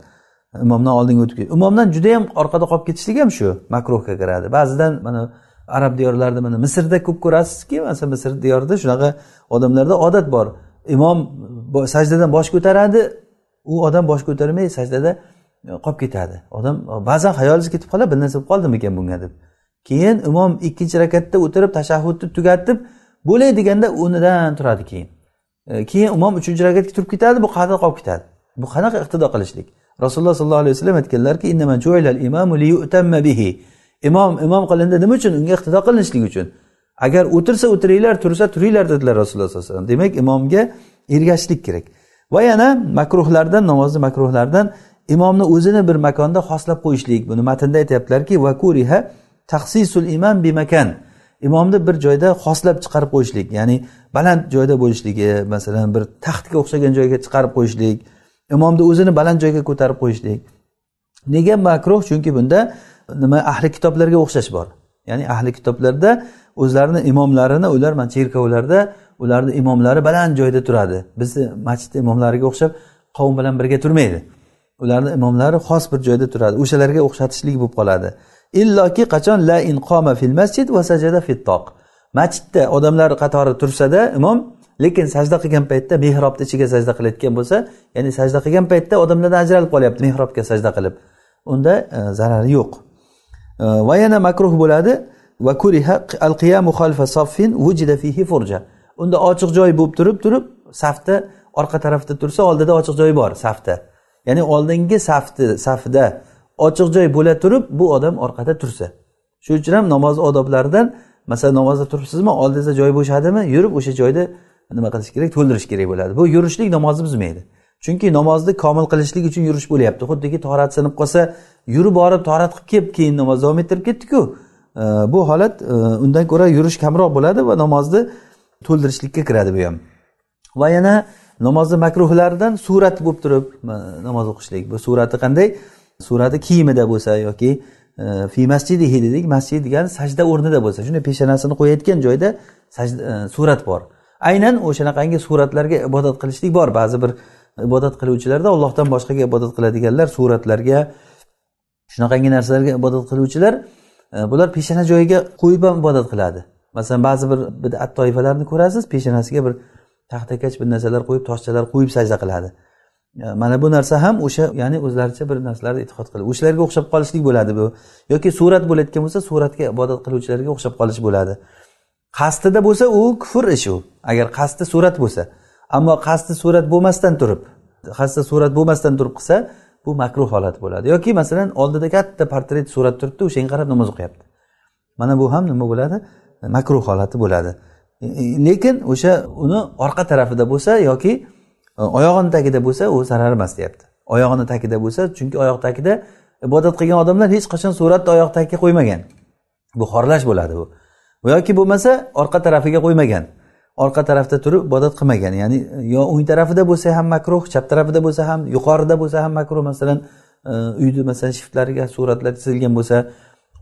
Speaker 1: imomdan oldinga o'tib ketdi imomdan judayam orqada qolib ketishlik ham shu makruhga kiradi. Ba'zidan mana arab diyorlarida mana misrda ko'p ko'rasizki masalan misr diyorida shunaqa odamlarda odat bor. Imom sajdadan bosh ko'taradi u odam bosh ko'tarmay sajdada e, qolib ketadi. Odam e, ba'zan xayolingiz ketib qoladi bir narsa bo'lib qoldimikan bunga deb. Keyin imom ikkinchi rakatda o'tirib tashahhudni tugatib bo'lay deganda o'rnidan turadi keyin. E, keyin imom uchinchi rakatga turib ketadi bu qayerda qolib ketadi. Bu qanaqa iqtido qilishlik? Rasululloh sollallohu alayhi vasallam aytganlarki imom imom qilindi nima uchun? Unga iqtido qilinishlik uchun. Agar o'tirsa o'tiringlar tursa turinglar dedilar rasululloh sallallohu alayhi vasallam. Demak imomga ergashishlik kerak. Va yana makruhlardan namozni makruhlardan imomni o'zini bir makonda xoslab qo'yishlik. Buni matnda aytyaptilarki vakuriha imom imam bimakan. Imomni bir joyda xoslab chiqarib qo'yishlik ya'ni baland joyda bo'lishligi masalan bir taxtga o'xshagan joyga chiqarib qo'yishlik. Imomni o'zini baland joyga ko'tarib qo'yishlik. Nega makruh? Chunki bunda nima ahli kitoblarga o'xshash bor. Ya'ni ahli kitoblarda o'zlarini imomlarini ular mana cherkovlarda ularni imomlari baland joyda turadi. Bizni masjidni imomlariga o'xshab qavm bilan birga turmaydi. Ularni imomlari xos bir joyda turadi. O'shalarga o'xshatishlik bo'lib qoladi. Illoki qachon la inqoma fil masjid va sajada fit toq. Masjidda odamlar qatori tursada imom lekin sajda qilgan paytda mehrobni ichiga sajda qilayotgan bo'lsa ya'ni sajda qilgan paytda odamlardan ajralib qolyapti mehrobga sajda qilib. Unda e, zarari yo'q. Va yana makruh bo'ladi. Va kuriha al qiyamu xalfa soffin vujida fihi furja. Unda ochiq joy bo'lib turib turib safda orqa tarafda tursa oldida ochiq joy bor safda. Ya'ni oldingi safni safida ochiq joy bo'la turib bu odam orqada tursa. Shuning uchun ham namoz odoblaridan masalan namozda turibsizmi oldingizda joy bo'shadimi yurib o'sha joyda nima qilish kerak to'ldirish kerak bo'ladi. Bu yurishlik namozni buzmaydi chunki namozni komil qilishlik uchun yurish bo'lyapti. Xuddiki torat sinib qolsa yurib borib torat qilib kelib keyin namoz davom ettirib ketdiku. Bu holat e, undan ko'ra yurish kamroq bo'ladi va namozni to'ldirishlikka kiradi bu ham. Va yana namozni makruhlaridan surat bo'lib turib e, namoz o'qishlik. Bu surati qanday? Surati kiyimida bo'lsa yoki e, fi masjidihi dedik. Masjid degani sajda o'rnida bo'lsa. Shunday peshanasini qo'yayotgan joyda sajda, surat bor. Aynan o'shanaqangi suratlarga ibodat qilishlik bor. Ba'zi bir ibodat qiluvchilarda allohdan boshqaga ibodat qiladiganlar suratlarga shunaqangi narsalarga ibodat qiluvchilar e, bular peshana joyiga qo'yib ham ibodat qiladi. Masalan ba'zi bir bidat toifalarni ko'rasiz peshonasiga bir taxtakach bir narsalar qo'yib toshchalar qo'yib sajda qiladi. E, mana bu narsa ham o'sha ya'ni o'zlaricha bir narsalarni e'tiqod qilib o'shalarga o'xshab qolishlik bo'ladi bu. Yoki surat bo'layotgan bo'lsa suratga ibodat qiluvchilarga o'xshab qolish bo'ladi. Qasdida bo'lsa u kufr ish u. Agar qasdi surat bo'lsa ammo qasdi surat bo'lmasdan turib qasdi surat bo'lmasdan turib qilsa bu makruh holat bo'ladi. Yoki masalan oldida katta portret surat turibdi o'shanga qarab namoz o'qiyapti. Mana bu ham nima bo'ladi? Makruh holati bo'ladi. Lekin o'sha uni orqa tarafida bo'lsa yoki e, oyog'ini tagida bo'lsa u zarar emas deyapti. Oyog'ini tagida bo'lsa chunki oyoq tagida ibodat qilgan odamlar hech qachon suratni oyoq tagiga qo'ymagan. Bu xorlash bo'ladi bu. Yoki bo'lmasa orqa tarafiga qo'ymagan. Orqa tarafda turib ibodat qilmagan. Ya'ni yo o'ng tarafida bo'lsa ham makruh chap tarafida bo'lsa ham yuqorida bo'lsa ham makruh. Masalan e, uyni masalan shiftlariga suratlar chizilgan bo'lsa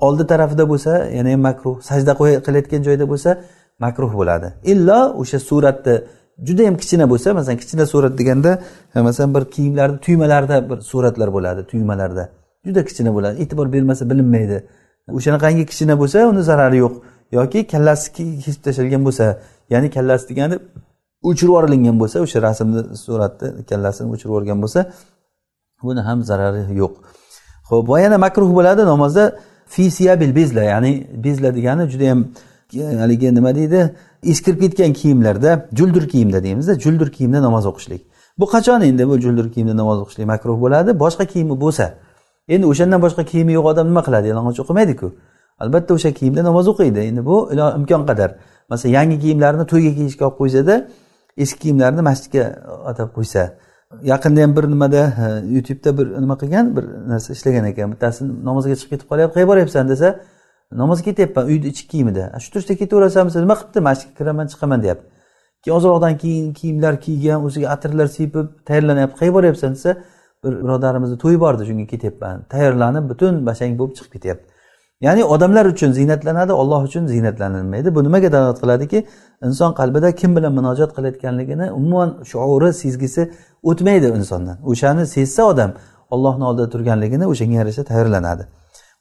Speaker 1: oldi tarafida bo'lsa yana ham makruh. Sajda qilayotgan joyda bo'lsa makruh bo'ladi. Illo o'sha suratni juda yam kichkina bo'lsa masalan kichkina surat deganda e, masalan bir kiyimlarni tuymalarida bir suratlar bo'ladi tuymalarda. Juda kichkina bo'ladi. E'tibor bermasa bilinmaydi. O'shanaqangi kichkina bo'lsa uni zarari yo'q. Yoki kallasi kesib tashlangan bo'lsa ya'ni kallasi degani o'chirib yuborilgan bo'lsa o'sha rasmni suratni kallasini o'chirib yuborgan bo'lsa buni ham zarari yo'q. Ho'p va yana makruh bo'ladi namozda fisiyabil bezla ya'ni bezla degani judayam haligi nima deydi eskirib ketgan kiyimlarda juldur kiyimda deymizda juldur kiyimda namoz o'qishlik. Bu qachon endi bu juldur kiyimda namoz o'qishlik makruh bo'ladi? Boshqa kiyimi bo'lsa. Endi o'shandan boshqa kiyimi yo'q odam nima qiladi? Yalang'och o'qimaydiku. Albatta o'sha kiyimda namoz o'qiydi. Endi bu imkon qadar. Masalan yangi kiyimlarini to'yga kiyishga olib qo'ysada eski kiyimlarini masjidga uh, atab qo'ysa yaqinda ham bir nimada uh, youtubeda bir nima qilgan bir narsa ishlagan ekan. Bittasi namozga chiqib ketib qolyapti qayerga boryapsan? desa namozga ketyapman uyni ichki kiyimida shu turishda ketaversanmisa nima qilibdi masjidga kiraman chiqaman deyapti. Keyin ozroqdan keyin kiyimlar kiygan o'ziga atirlar sepib tayyorlanyapti. Qayerga boryapsan? desa bir birodarimizni to'yi bor edi shunga ketyapman. Tayyorlanib butun bashang bo'lib chiqib ketyapti. Ya'ni odamlar uchun ziynatlanadi olloh uchun ziynatlanilmaydi. Bu nimaga dalolat qiladiki? Inson qalbida kim bilan munojat qilayotganligini umuman shuuri sezgisi o'tmaydi insondan. O'shani sezsa odam ollohni oldida turganligini o'shanga yarasha tayyorlanadi.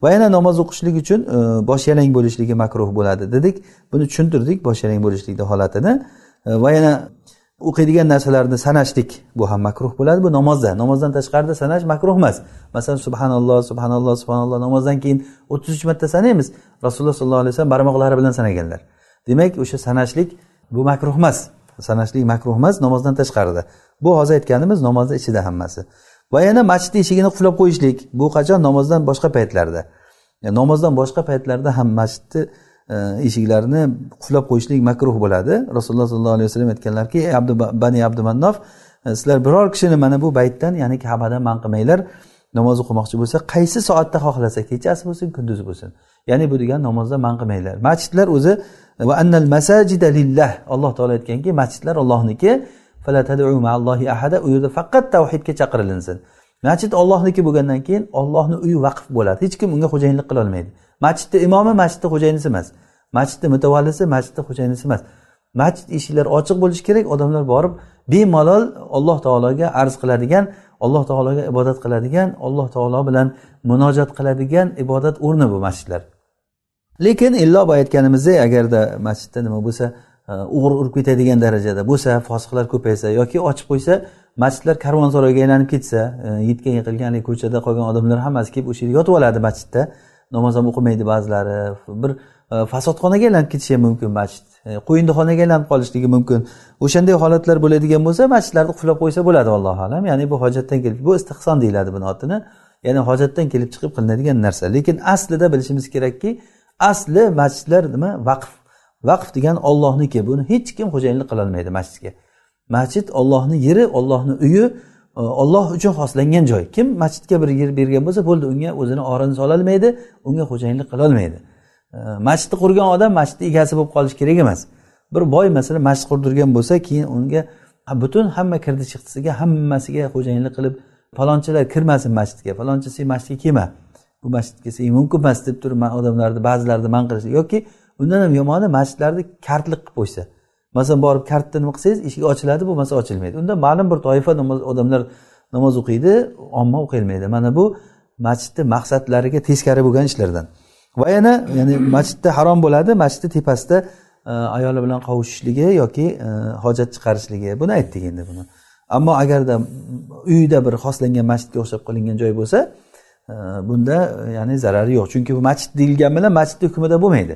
Speaker 1: Va yana namoz o'qishlik uchun e, bosh yalang bo'lishligi makruh bo'ladi dedik. Buni tushuntirdik bosh yalang bo'lishlikni holatini. E, va yana o'qiydigan narsalarni sanashlik bu ham makruh bo'ladi. Bu namozda namozdan tashqarida sanash makruh emas. Masalan subhanalloh subhanalloh subhanalloh namozdan keyin o'ttiz uch marta sanaymiz. Rasululloh sollallohu alayhi vasallam barmoqlari bilan sanaganlar. Demak o'sha sanashlik bu makruh emas. Sanashlik makruh emas namozdan tashqarida. Bu hozir aytganimiz namozni ichida hammasi. Va yana masjidni eshigini qulflab qo'yishlik. Bu qachon? Namozdan boshqa paytlarda. Namozdan boshqa paytlarda ham masjidni E, eshiklarni qulab qulflab qo'yishlik makruh bo'ladi. Rasululloh sollallohu alayhi vasallam aytganlarki ey abdu bani abdumannof e, sizlar biror kishini mana bu baytdan ya'ni kabadan man qilmanglar. Namoz o'qimoqchi bo'lsa qaysi soatda xohlasa kechasi bo'lsin kunduzi bo'lsin. Ya'ni bu degani namozdan man qilmanglar. Masjidlar o'zi va annal masajida lillah. Alloh taolo aytganki masjidlar ollohniki u yerda faqat tavhidga chaqirilinsin masjid ollohniki bo'lgandan keyin ollohni uyi vaqf bo'ladi. Hech kim unga xo'jayinlik qilolmaydi. Masjidni imomi masjidni xo'jayinisi emas. Masjidni mutavallisi masjidni xo'jayinisi emas. Masjid eshiklari ochiq bo'lishi kerak odamlar borib bemalol alloh taologa arz qiladigan alloh taologa ibodat qiladigan alloh taolo bilan munojat qiladigan ibodat o'rni bu masjidlar. Lekin illo boya aytganimizdek agarda masjidda nima bo'lsa e, o'g'ri urib ketadigan darajada bo'lsa fosiqlar ko'paysa yoki ochib qo'ysa masjidlar karvonsaroyga aylanib ketsa e, yetgan yiqilgan ko'chada qolgan odamlar hammasi kelib o'sha yerda yotib oladi masjidda. Namoz ham o'qimaydi ba'zilari. Bir e, fasodxonaga aylanib ketishi ham mumkin masjid. E, Qo'yindixonaga aylanib qolishligi mumkin. O'shanday holatlar bo'ladigan bo'lsa masjidlarni qulflab qo'ysa bo'ladi allohu alam. Ya'ni bu hojatdan kelib bu istihson deyiladi buni otini. Ya'ni hojatdan kelib chiqib qilinadigan narsa. Lekin aslida bilishimiz kerakki asli masjidlar nima? Vaqf. Vaqf degan ollohniki buni hech kim xo'jayinlik qilolmaydi masjidga. Masjid ollohni yeri ollohni uyi olloh uchun xoslangan joy. Kim masjidga bir yer bergan bo'lsa bo'ldi unga o'zini orini sololmaydi unga xo'jayinlik qilolmaydi. Masjidni qurgan odam masjidni egasi bo'lib qolishi kerak emas. Bir boy masalan masjid qurdirgan bo'lsa keyin unga butun hamma kirdi chiqdisiga hammasiga xo'jayinlik qilib falonchilar kirmasin masjidga falonchi sen masjidga kelma. Bu masjidga sen mumkin emas deb turib odamlarni ba'zilarni man qilish yoki undan ham yomoni masjidlarni kartlik qilib qo'ysa masalan borib kartni nima qilsangiz eshik ochiladi bo'lmasa ochilmaydi. Unda ma'lum bir toifa odamlar namoz o'qiydi omma o'qiyolmaydi mana bu masjidni maqsadlariga teskari bo'lgan ishlardan. Va yana ya'ni masjidda harom bo'ladi masjidni tepasida e, ayoli bilan qovushishligi yoki e, hojat chiqarishligi. Buni aytdik endi buni. Ammo agarda uyida bir xoslangan masjidga o'xshab qilingan joy bo'lsa e, bunda ya'ni zarari yo'q. Chunki bu masjid deyilgani bilan masjidni hukmida bo'lmaydi.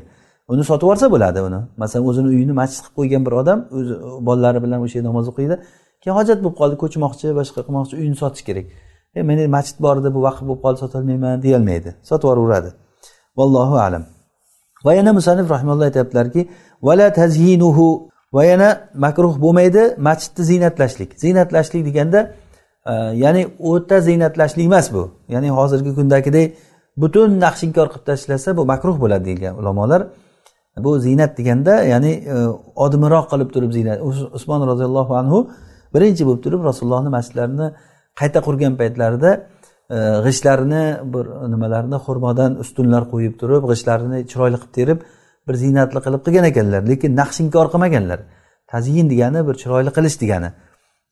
Speaker 1: Uni sotib yuborsa bo'ladi uni. Masalan o'zini uyini masjid qilib qo'ygan bir odam o'zi bolalari bilan o'sha yerda namoz o'qiydi. Keyin hojat bo'lib qoldi ko'chmoqchi boshqa qilmoqchi uyini sotish kerak. E meni masjid bor edi bu vaqt bo'lib qoldi sotolmayman deyolmaydi. Sotib yuboraveradi vallohu alam. Va yana musanif rahimalloh aytyaptilarki vala tazyinuhu va yana makruh bo'lmaydi masjidni ziynatlashlik. Ziynatlashlik deganda e, ya'ni o'ta ziynatlashlik emas bu. Ya'ni hozirgi kundagidek butun naqshinkor qilib tashlasa bu makruh bo'ladi deyilgan ulamolar. Bu ziynat deganda ya'ni e, odimiroq qilib turib ziynat. Usmon roziyallohu anhu birinchi bo'lib turib rasulullohni masjidlarini qayta qurgan paytlarida e, g'ishtlarini bir nimalarni xurmodan ustunlar qo'yib turib g'ishtlarini chiroyli qilib terib bir ziynatli qilib qilgan ekanlar. Lekin naqshinkor qilmaganlar. Tazyin degani bir chiroyli qilish degani.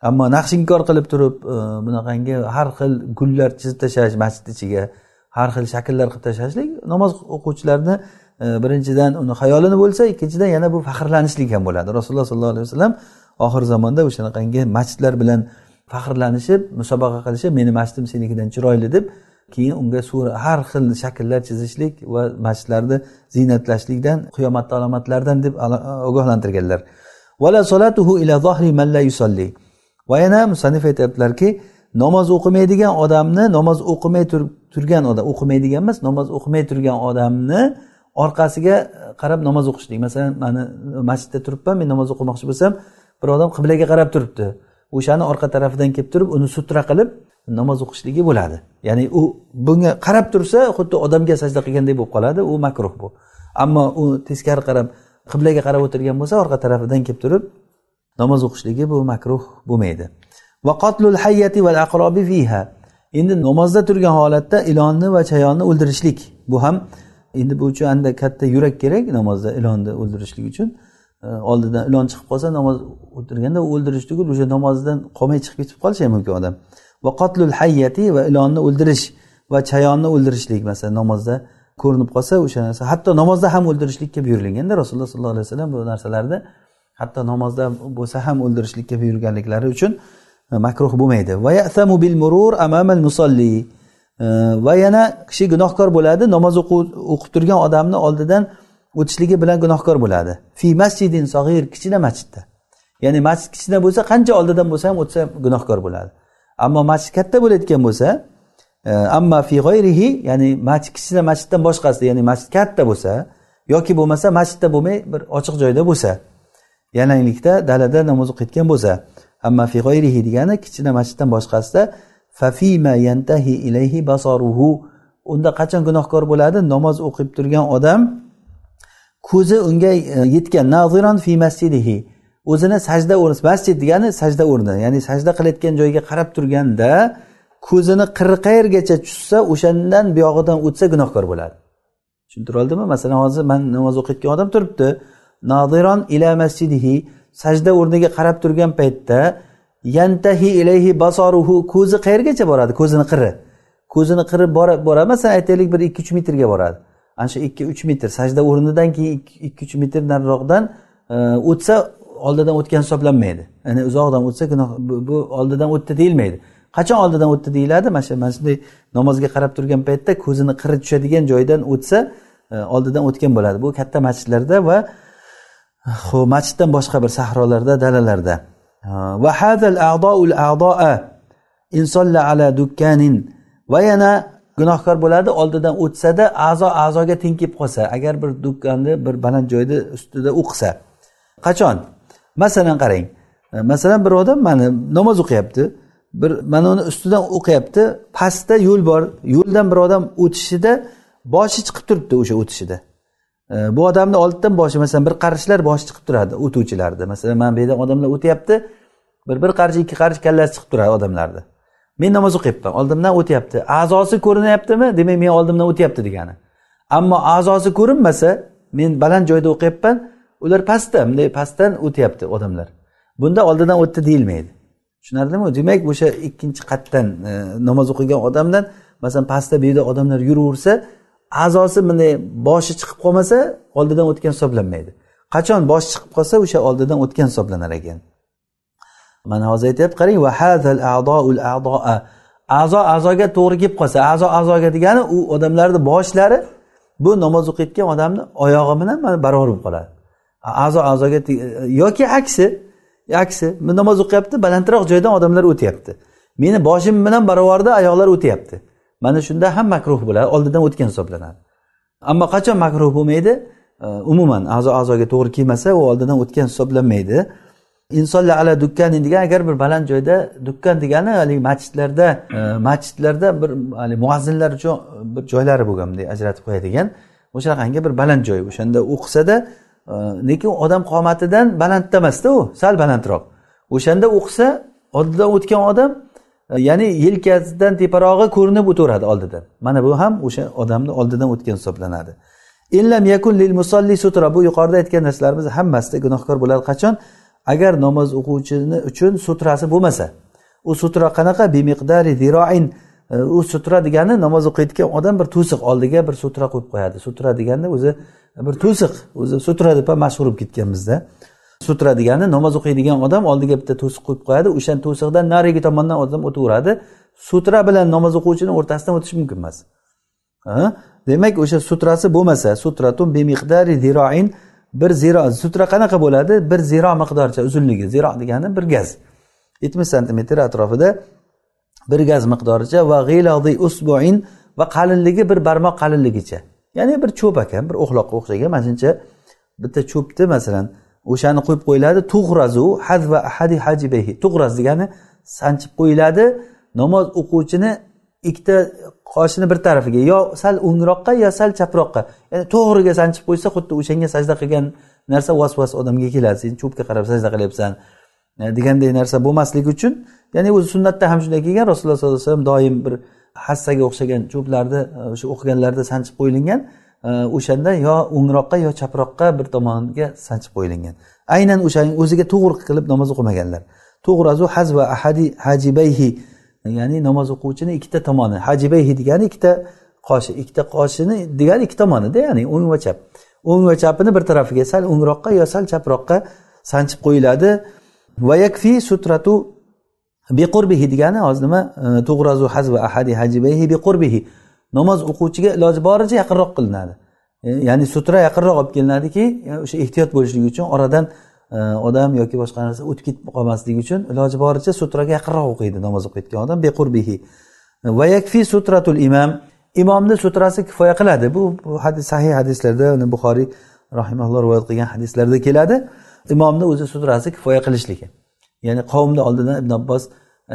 Speaker 1: Ammo naqshinkor qilib turib e, bunaqangi har xil gullar chizib tashlash masjid ichiga har xil shakllar qilib tashlashlik namoz o'quvchilarni E, birinchidan uni xayolini bo'lsa ikkinchidan yana bu faxrlanishlik ham bo'ladi. Rasululloh sollallohu alayhi vasallam oxir zamonda o'shanaqangi masjidlar bilan faxrlanishib musobaqa qilishib meni masjidim senikidan chiroyli deb keyin unga sura har xil shakllar chizishlik va masjidlarni ziynatlashlikdan qiyomatni alomatlaridan deb ogohlantirganlar. Va yana musanif aytyaptilarki namoz o'qimaydigan odamni namoz o'qimay turgan odam o'qimaydigan emas namoz o'qimay turgan odamni orqasiga e, qarab namoz o'qishlik masalan mani masjidda turibman men namoz o'qimoqchi bo'lsam bir odam qiblaga qarab turibdi. O'shani orqa tarafidan kelib turib uni sutra qilib namoz o'qishligi bo'ladi. Ya'ni u bunga qarab tursa xuddi odamga sajda qilganday bo'lib qoladi u makruh bu. Ammo u teskari qarab qiblaga qarab o'tirgan bo'lsa orqa tarafidan kelib turib namoz o'qishligi bu makruh bo'lmaydi. Va qotlul hayyati val aqrobi fiha. Endi namozda turgan holatda ilonni va chayonni o'ldirishlik bu ham endi bu uchun anda katta yurak kerak namozda ilonni o'ldirishlik uchun. Oldidan ilon chiqib qolsa namoz o'tirganda o'ldirish tugul o'sha namozdan qolmay chiqib ketib qolishi ham mumkin odam. Va qotlul hayyati va ilonni o'ldirish va chayonni o'ldirishlik masalan namozda ko'rinib qolsa o'sha narsa. Hatto namozda ham o'ldirishlikka buyurilganda rasululloh sollallohu alayhi vasallam bu narsalarni hatto namozda bo'lsa ham o'ldirishlikka buyurganliklari uchun e, makruh bo'lmaydi. Va bil murur amamal musolli va yana kishi gunohkor bo'ladi namoz o'qib turgan odamni oldidan o'tishligi bilan gunohkor bo'ladi. Fi masjidin sog'ir kichkina masjidda. Ya'ni masjid kichkina bo'lsa qancha oldidan bo'lsa ham o'tsa gunohkor bo'ladi. Ammo masjid katta bo'layotgan bo'lsa e, amma fi g'oyrihi ya'ni masjid kichkina masjiddan boshqasi ya'ni masjid katta bo'lsa yoki bo'lmasa masjidda bo'lmay bir ochiq joyda bo'lsa yalanglikda dalada namoz o'qiyotgan bo'lsa amma fi g'oyrihi degani kichkina masjiddan boshqasida fafima yantahi ilayhi basaruhu unda qachon gunohkor bo'ladi? Namoz o'qib turgan odam ko'zi unga e, yetgan. Naziron fi masjidihi. O'zini sajda o'rni masjid degani sajda o'rni ya'ni sajda qilayotgan joyga qarab turganda ko'zini qirri qayergacha tushsa o'shandan buyog'idan o'tsa gunohkor bo'ladi. Tushuntira oldimi masalan hozir man namoz o'qiyotgan odam turibdi. Nodiron ila masjidihi sajda o'rniga qarab turgan paytda yantahi ilayhi basoruhu ko'zi qayergacha boradi? Ko'zini qiri ko'zini qirib boradi masalan aytaylik bir ikki uch metrga boradi. Ana shu ikki uch metr. Sajda o'rnidan keyin ikki uch metr nariroqdan e, o'tsa oldidan o'tgan hisoblanmaydi. Ya'ni uzoqdan o'tsa gunoh bu oldidan o'tdi deyilmaydi. Qachon oldidan o'tdi deyiladi? Mana shu mana shunday namozga qarab turgan paytda ko'zini qiri tushadigan joydan o'tsa e, oldidan o'tgan bo'ladi. Bu katta masjidlarda va e, masjiddan boshqa bir sahrolarda dalalarda. Va yana gunohkor bo'ladi oldidan o'tsada a'zo a'zoga teng kelib qolsa agar bir do'konni bir baland joyni ustida o'qisa. Qachon? Masalan qarang e, masalan bir odam mana namoz o'qiyapti bir mana uni ustidan o'qiyapti pastda yo'l bor yo'ldan bir odam o'tishida boshi chiqib turibdi o'sha o'tishida. Bu odamni oldidan boshi masalan bir qarishlar boshi chiqib turadi o'tuvchilarni masalan mana bu yerdan odamlar o'tyapti bir bir qarich ikki qarich kallasi chiqib turadi odamlarni men namoz o'qiyapman oldimdan o'tyapti. A'zosi ko'rinyaptimi? Demak men oldimdan o'tyapti degani. Ammo a'zosi ko'rinmasa men baland joyda o'qiyapman ular pastda bunday pastdan o'tyapti odamlar. Bunda oldidan o'tdi deyilmaydi. Tushunarlimi? Demak o'sha ikkinchi qatdan e, namoz o'qigan odamdan masalan pastda bu yerda odamlar yuraversa a'zosi bunday boshi chiqib qolmasa oldidan o'tgan hisoblanmaydi. Qachon boshi chiqib qolsa o'sha oldidan o'tgan hisoblanar ekan. Mana hozir aytyapti qarang a'zo a'zoga to'g'ri kelib qolsa a'zo a'zoga degani u odamlarni boshlari bu namoz o'qiyotgan odamni oyog'i bilan mana barobar bo'lib qoladi. A'zo a'zoga yoki aksi aksi namoz o'qiyapti balandroq joydan odamlar o'tyapti. Meni boshim bilan barobarda oyoqlar o'tyapti. Mana shunda ham makruh bo'ladi oldidan o'tgan hisoblanadi. Ammo qachon makruh bo'lmaydi? E, umuman a'zo a'zoga to'g'ri kelmasa u oldidan o'tgan hisoblanmaydi. Insonla ala dukkanin degan agar bir baland joyda dukkan degani haligi masjidlarda e, masjidlarda bir haligi muazzinlar uchun bir joylari bo'lgan bunday ajratib qo'yadigan o'shanaqangi bir baland joy. O'shanda o'qisada e, lekin odam qomatidan balandda emasda u sal balandroq. O'shanda o'qisa oldidan o'tgan odam ya'ni yelkasidan teparog'i ko'rinib o'taveradi oldidan. Mana bu ham o'sha odamni oldidan o'tgan hisoblanadi. Illam yakun lil musolli sutra. Bu yuqorida aytgan narsalarimiz hammasida gunohkor bo'ladi. Qachon? Agar namoz o'quvchini uchun sutrasi bo'lmasa. U sutra qanaqa? Bimiqdari ziroin. U sutra degani namoz o'qiyotgan odam bir to'siq oldiga bir sutra qo'yib qo'yadi. Sutra degani o'zi bir to'siq o'zi sutra deb ham mashhur bo'lib ketgan bizda. Sutra degani namoz o'qiydigan odam oldiga bitta to'siq qo'yib qo'yadi. O'sha to'siqdan narigi tomondan odam o'taveradi sutra bilan namoz o'quvchini o'rtasidan o'tish mumkin emas. Demak o'sha sutrasi bo'lmasa sutratun bimiqdari ziroin. Bir ziro sutra qanaqa bo'ladi? Bir ziro miqdorcha uzunligi ziro degani bir gaz. Yetmish santimetr atrofida bir gaz miqdoricha va g'iladi usbuin va qalinligi bir barmoq qalinligicha. Ya'ni bir cho'p ekan bir o'xloqqa o'xshagan mana shuncha bitta cho'pni masalan o'shani qo'yib qo'yiladi. Tug'razu hazva ahadi hajibehi tug'raz degani sanchib qo'yiladi. Namoz o'quvchini ikkita qoshini bir tarafiga yo sal o'ngroqqa yo sal chaproqqa. Ya'ni to'g'riga sanchib qo'ysa xuddi o'shanga sajda qilgan narsa vas vas odamga keladi. Sen cho'pga qarab sajda qilyapsan e, deganday narsa bo'lmasligi uchun ya'ni o'zi sunnatda ham shunday kelgan rasululloh sollallohu alayhi vasallam doim bir hassaga o'xshagan cho'plarni e, o'sha o'qiganlarda sanchib qo'yilgan o'shanda yo o'ngroqqa yo chaproqqa bir tomoniga sanchib qo'yilgan. Aynan o'shaning o'ziga to'g'ri qilib namoz o'qimaganlar. To'g'razu hazva ahadi hajibayhi ya'ni namoz o'quvchini ikkita tomoni hajibayhi degani ikkita qoshi ikkita qoshini degani ikki tomonida ya'ni o'ng va chap. O'ng va chapini bir tarafiga sal o'ngroqqa yo sal chaproqqa sanchib qo'yiladi. Va yakfi sutratu biqurbihi degani hozir nima? Tug'razu hazva ahadi hajibayhi biqurbihi. Namoz o'quvchiga iloji boricha yaqinroq qilinadi. E, ya'ni sutra yaqinroq olib kelinadiki e, o'sha ehtiyot bo'lishligi uchun oradan e, odam yoki boshqa narsa o'tib ketib qolmasligi uchun iloji boricha sutraga yaqinroq o'qiydi namoz o'qiyotgan odam bequrbihi. Va yakfi sutratul imam imomni sutrasi kifoya qiladi. Bu, hadis sahih hadislarda buxoriy rahimalloh rivoyat qilgan hadislarda keladi. Imomni o'zi sutrasi kifoya qilishligi. Ya'ni qavmni oldidan ibn abbos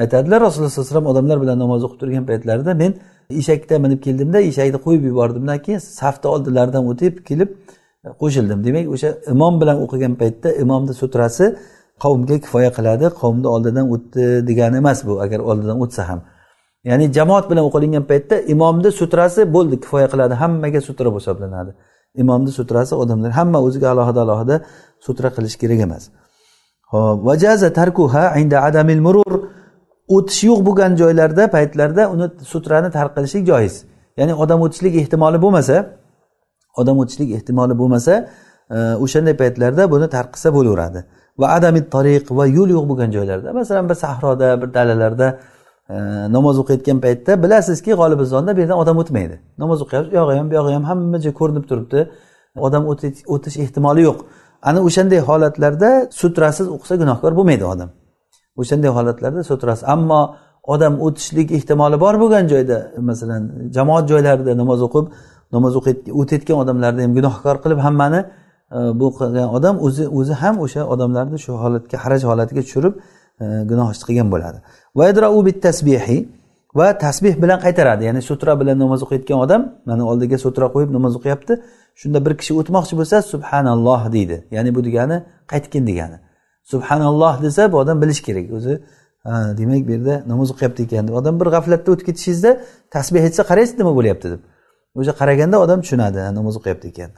Speaker 1: aytadilar rasululloh sallallohu alayhi vasallam odamlar bilan namoz o'qib turgan paytlarida men eshakda minib keldimda eshakni qo'yib yubordimdan keyin safni oldilaridan o'tib kelib e, qo'shildim. Demak o'sha imom bilan o'qigan paytda imomni sutrasi qavmga kifoya qiladi qavmni oldidan o'tdi degani emas bu agar oldidan o'tsa ham. Ya'ni jamoat bilan o'qilingan paytda imomni sutrasi bo'ldi kifoya qiladi hammaga sutra hisoblanadi. Imomni sutrasi odamlar hamma o'ziga alohida alohida sutra qilish kerak emas. Vajaza tarkuha inda adamil murur. O'tish yo'q bo'lgan joylarda paytlarda uni sutrani tarqilishlik joiz. Ya'ni odam o'tishlik ehtimoli bo'lmasa odam o'tishlik ehtimoli bo'lmasa e, o'shanday paytlarda buni tarqisa bo'laveradi. Va adamit tariq va yo'l yo'q bo'lgan joylarda masalan bir sahroda bir dalalarda e, namoz o'qiyotgan paytda bilasizki g'olibizonda bu yerdan odam o'tmaydi. Namoz o'qiyapmiz u yog'i ham bu yog'i ham hamma joy ko'rinib turibdi. Odam o'tish ehtimoli yo'q. Ana o'shanday holatlarda sutrasiz o'qisa gunohkor bo'lmaydi odam. O'shanday holatlarda so'tirasiz. Ammo odam o'tishlik ehtimoli bor bo'lgan joyda masalan jamoat joylarida namoz o'qib namoz o'tayotgan odamlarni ham gunohkor qilib hammani e, bu qilgan odam o'zi o'zi ham o'sha odamlarni shu holatga haraj holatiga tushirib e, gunoh ish qilgan bo'ladi. Va tasbeh bilan qaytaradi. Ya'ni sutra bilan namoz o'qiyotgan odam mana oldiga sutra qo'yib namoz o'qiyapti shunda bir kishi o'tmoqchi bo'lsa subhanalloh deydi. Ya'ni bu degani qaytgin degani. Subhanalloh desa bu odam bilishi kerak. O'zi demak bu yerda namoz o'qiyapti ekan deb. Odam bir g'aflatda o'tib ketishingizda tasbeh aytsa qaraysiz nima bo'lyapti deb. O'sha qaraganda odam tushunadi namoz o'qiyapti ekan.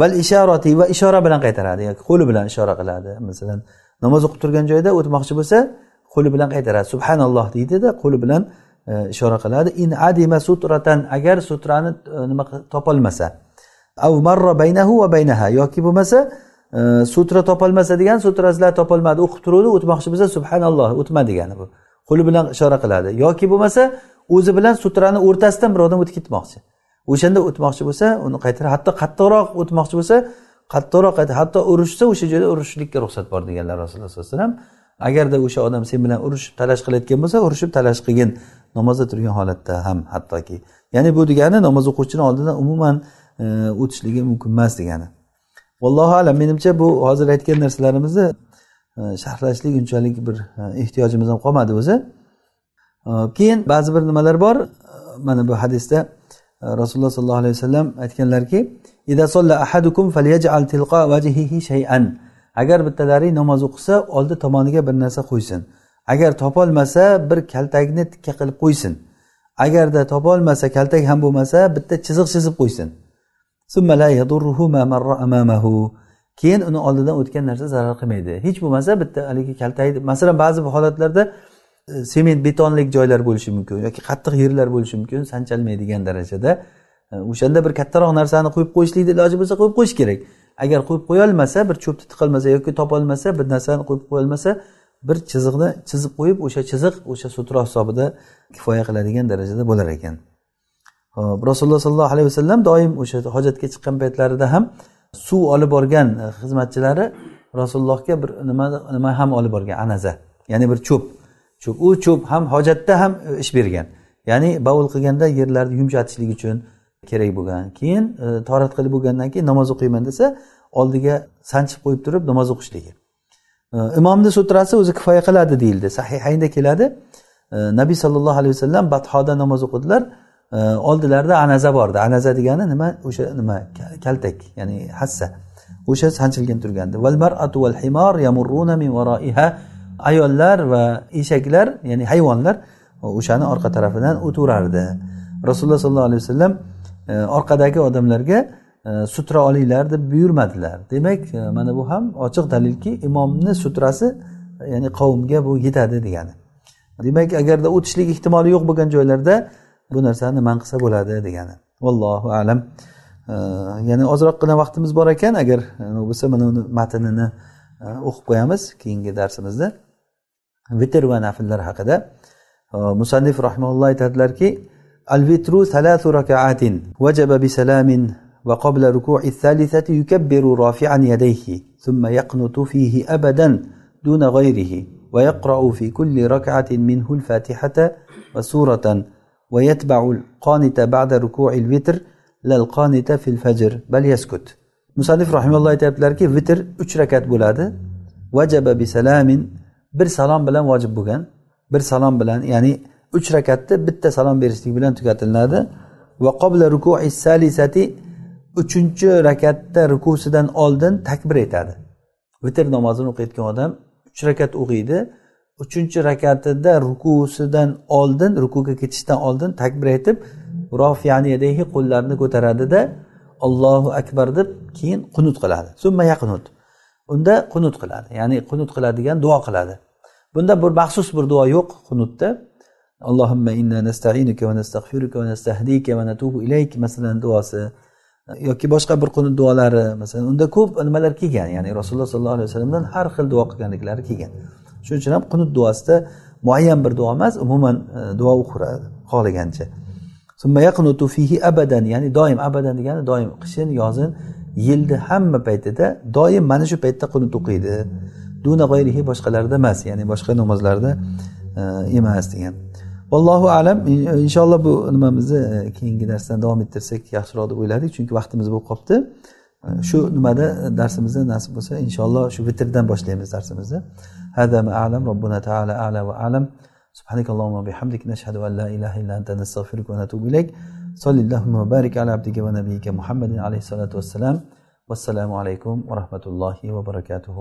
Speaker 1: Val ishorati va ishora bilan qaytaradi yoki qo'li bilan ishora qiladi. Masalan namoz o'qib turgan joyda o'tmoqchi bo'lsa qo'li bilan qaytaradi. Subhanalloh deydida qo'li bilan e, ishora qiladi. In adima sutratan agar sutrani e, nima topolmasa. Av marra baynahu va baynaha yoki bo'lmasa sutra topolmasa degan sutrasilar topolmadi. O'qib turuvdi o'tmoqchi bo'lsa subhanalloh o'tma degani bu. Qo'li bilan ishora qiladi. Yoki bo'lmasa o'zi bilan sutrani o'rtasidan bir odam o'tib ketmoqchi. O'shanda o'tmoqchi bo'lsa uni qaytarib hatto qattiqroq o'tmoqchi bo'lsa qattiqroq hatto urushsa o'sha joyda urushishlikka ruxsat bor deganlar rasululloh sallallohu alayhi vasallam. Agarda o'sha odam sen bilan urushib talash qilayotgan bo'lsa urushib talash qilgin. Namozda turgan holatda ham hattoki. Ya'ni bu degani namoz o'quvchini oldidan umuman e, o'tishligi mumkin emas degani. Vallohu alam menimcha bu hozir aytgan narsalarimizni e, sharhlashlik unchalik bir e, ehtiyojimiz ham qolmadi o'zi. E, keyin ba'zi bir nimalar bor. Mana bu hadisda rasululloh sollallohu alayhi vasallam aytganlarki agar bittalaring namoz o'qisa oldi tomoniga bir narsa qo'ysin. Agar topolmasa bir kaltakni tikka qilib qo'ysin. Agarda topolmasa kaltak ham bo'lmasa bitta chiziq chizib qo'ysin. Keyin uni oldidan o'tgan narsa zarar qilmaydi. Hech bo'lmasa bitta haligi kaltaydi. Masalan ba'zi holatlarda e, sement betonlik joylar bo'lishi mumkin yoki qattiq yerlar bo'lishi mumkin sanchalmaydigan darajada. E, o'shanda bir kattaroq narsani qo'yib qo'yishlikni iloji bo'lsa qo'yib qo'yish kerak. Agar qo'yib qo'yolmasa bir cho'pni tiqolmasa yoki topolmasa bir narsani qo'yib qo'yolmasa bir chiziqni chizib qo'yib o'sha chiziq o'sha sutra hisobida kifoya qiladigan darajada bo'lar ekan. Hop rasululloh sollallohu alayhi vasallam doim o'sha hojatga chiqqan paytlarida ham suv olib borgan e, xizmatchilari rasulullohga bir nima nima ham olib borgan anaza ya'ni bir cho'p cho'p. U cho'p ham hojatda ham e, ish bergan. Ya'ni bovul qilganda yerlarni yumshatishlik uchun kerak bo'lgan. Keyin e, torat qilib bo'lgandan keyin namoz o'qiyman desa oldiga sanchib qo'yib turib namoz o'qishligi. E, imomni sutrasi o'zi kifoya qiladi deyildi sahihaynda keladi. Nabiy sollallohu alayhi vasallam bathoda namoz o'qidilar. Oldilarida anaza bordi. Anaza degani nima? O'sha nima? Kaltak ya'ni hassa. O'sha sanchilgan turgandi. Ayollar va eshaklar ya'ni hayvonlar o'shani orqa tarafidan o'taverardi rasululloh sollallohu alayhi vasallam e, orqadagi odamlarga e, sutra olinglar deb buyurmadilar. Demak e, mana bu ham ochiq dalilki imomni sutrasi ya'ni qavmga bu yetadi degani. Demak agarda o'tishlik ehtimoli yo'q bo'lgan joylarda bu narsani man qilsa bo'ladi degani vallohu alam yana ozroqgina vaqtimiz bor ekan agar bo'lsa mana uni matnini o'qib qo'yamiz keyingi darsimizda vitr va nafllar haqida musannif rahimalloh aytadilarki al vitru thalathu rakaatin vajaba bisalamin وقبل ركوع الثالثة يكبر رافعا يديه ثم يقنط فيه أبدا دون غيره ويقرأ في كل ركعة منه الفاتحة وسورة ويتبع القانت بعد ركوع الوتر لا القانت في الفجر بل يسكت musannif rahimalloh aytyaptilarki vitr uch rakat bo'ladi vajaba bisalamin bir salom bilan vojib bo'lgan bir salom bilan ya'ni uch rakatni bitta salom berishlik bilan tugatiladi va qobla rukui salisati uchinchi rakatda rukusidan oldin takbir aytadi vitr namozini o'qiyotgan odam uch rakat o'qiydi Uchinchi rakatida rukusidan oldin rukuga ketishdan oldin takbir aytib qo'llarini ko'taradida ollohu akbar deb keyin qunut qiladi. Summa yaqnut. Unda qunut qiladi. Ya'ni qunut qiladigan duo qiladi. Bunda bir maxsus bir duo yo'q qunutda. Allohimma inna nastainuka va nastag'firuka va nastahdika va natubu ilayk masalan duosi yoki boshqa bir qunut duolari masalan unda ko'p nimalar kelgan. Ya'ni rasululloh sollallohu alayhi vasallamdan har xil duo qilganliklari kelgan. Shuning uchun ham qunut duosida muayyan bir duo emas umuman e, duo o'qiveradi xohlagancha. Fihi abadan ya'ni doim abadan degani doim qishin yozin yilni hamma paytida doim mana shu paytda qunut o'qiydi duna g'ayrihi boshqalarda emas ya'ni boshqa namozlarda e, emas degan. Vallohu alam inshaalloh bu nimamizni e, keyingi darsdan davom ettirsak yaxshiroq deb o'yladik chunki vaqtimiz bo'lib qolibdi shu nimada darsimizni nasib bo'lsa inshaalloh shu vitrdan boshlaymiz darsimizni هذا ما أعلم ربنا تعالى أعلى وأعلم سبحانك اللهم وبحمدك نشهد أن لا إله إلا أنت نستغفرك ونتوب إليك صل اللهم وبارك على عبدك ونبيك محمد عليه الصلاة والسلام والسلام عليكم ورحمة الله وبركاته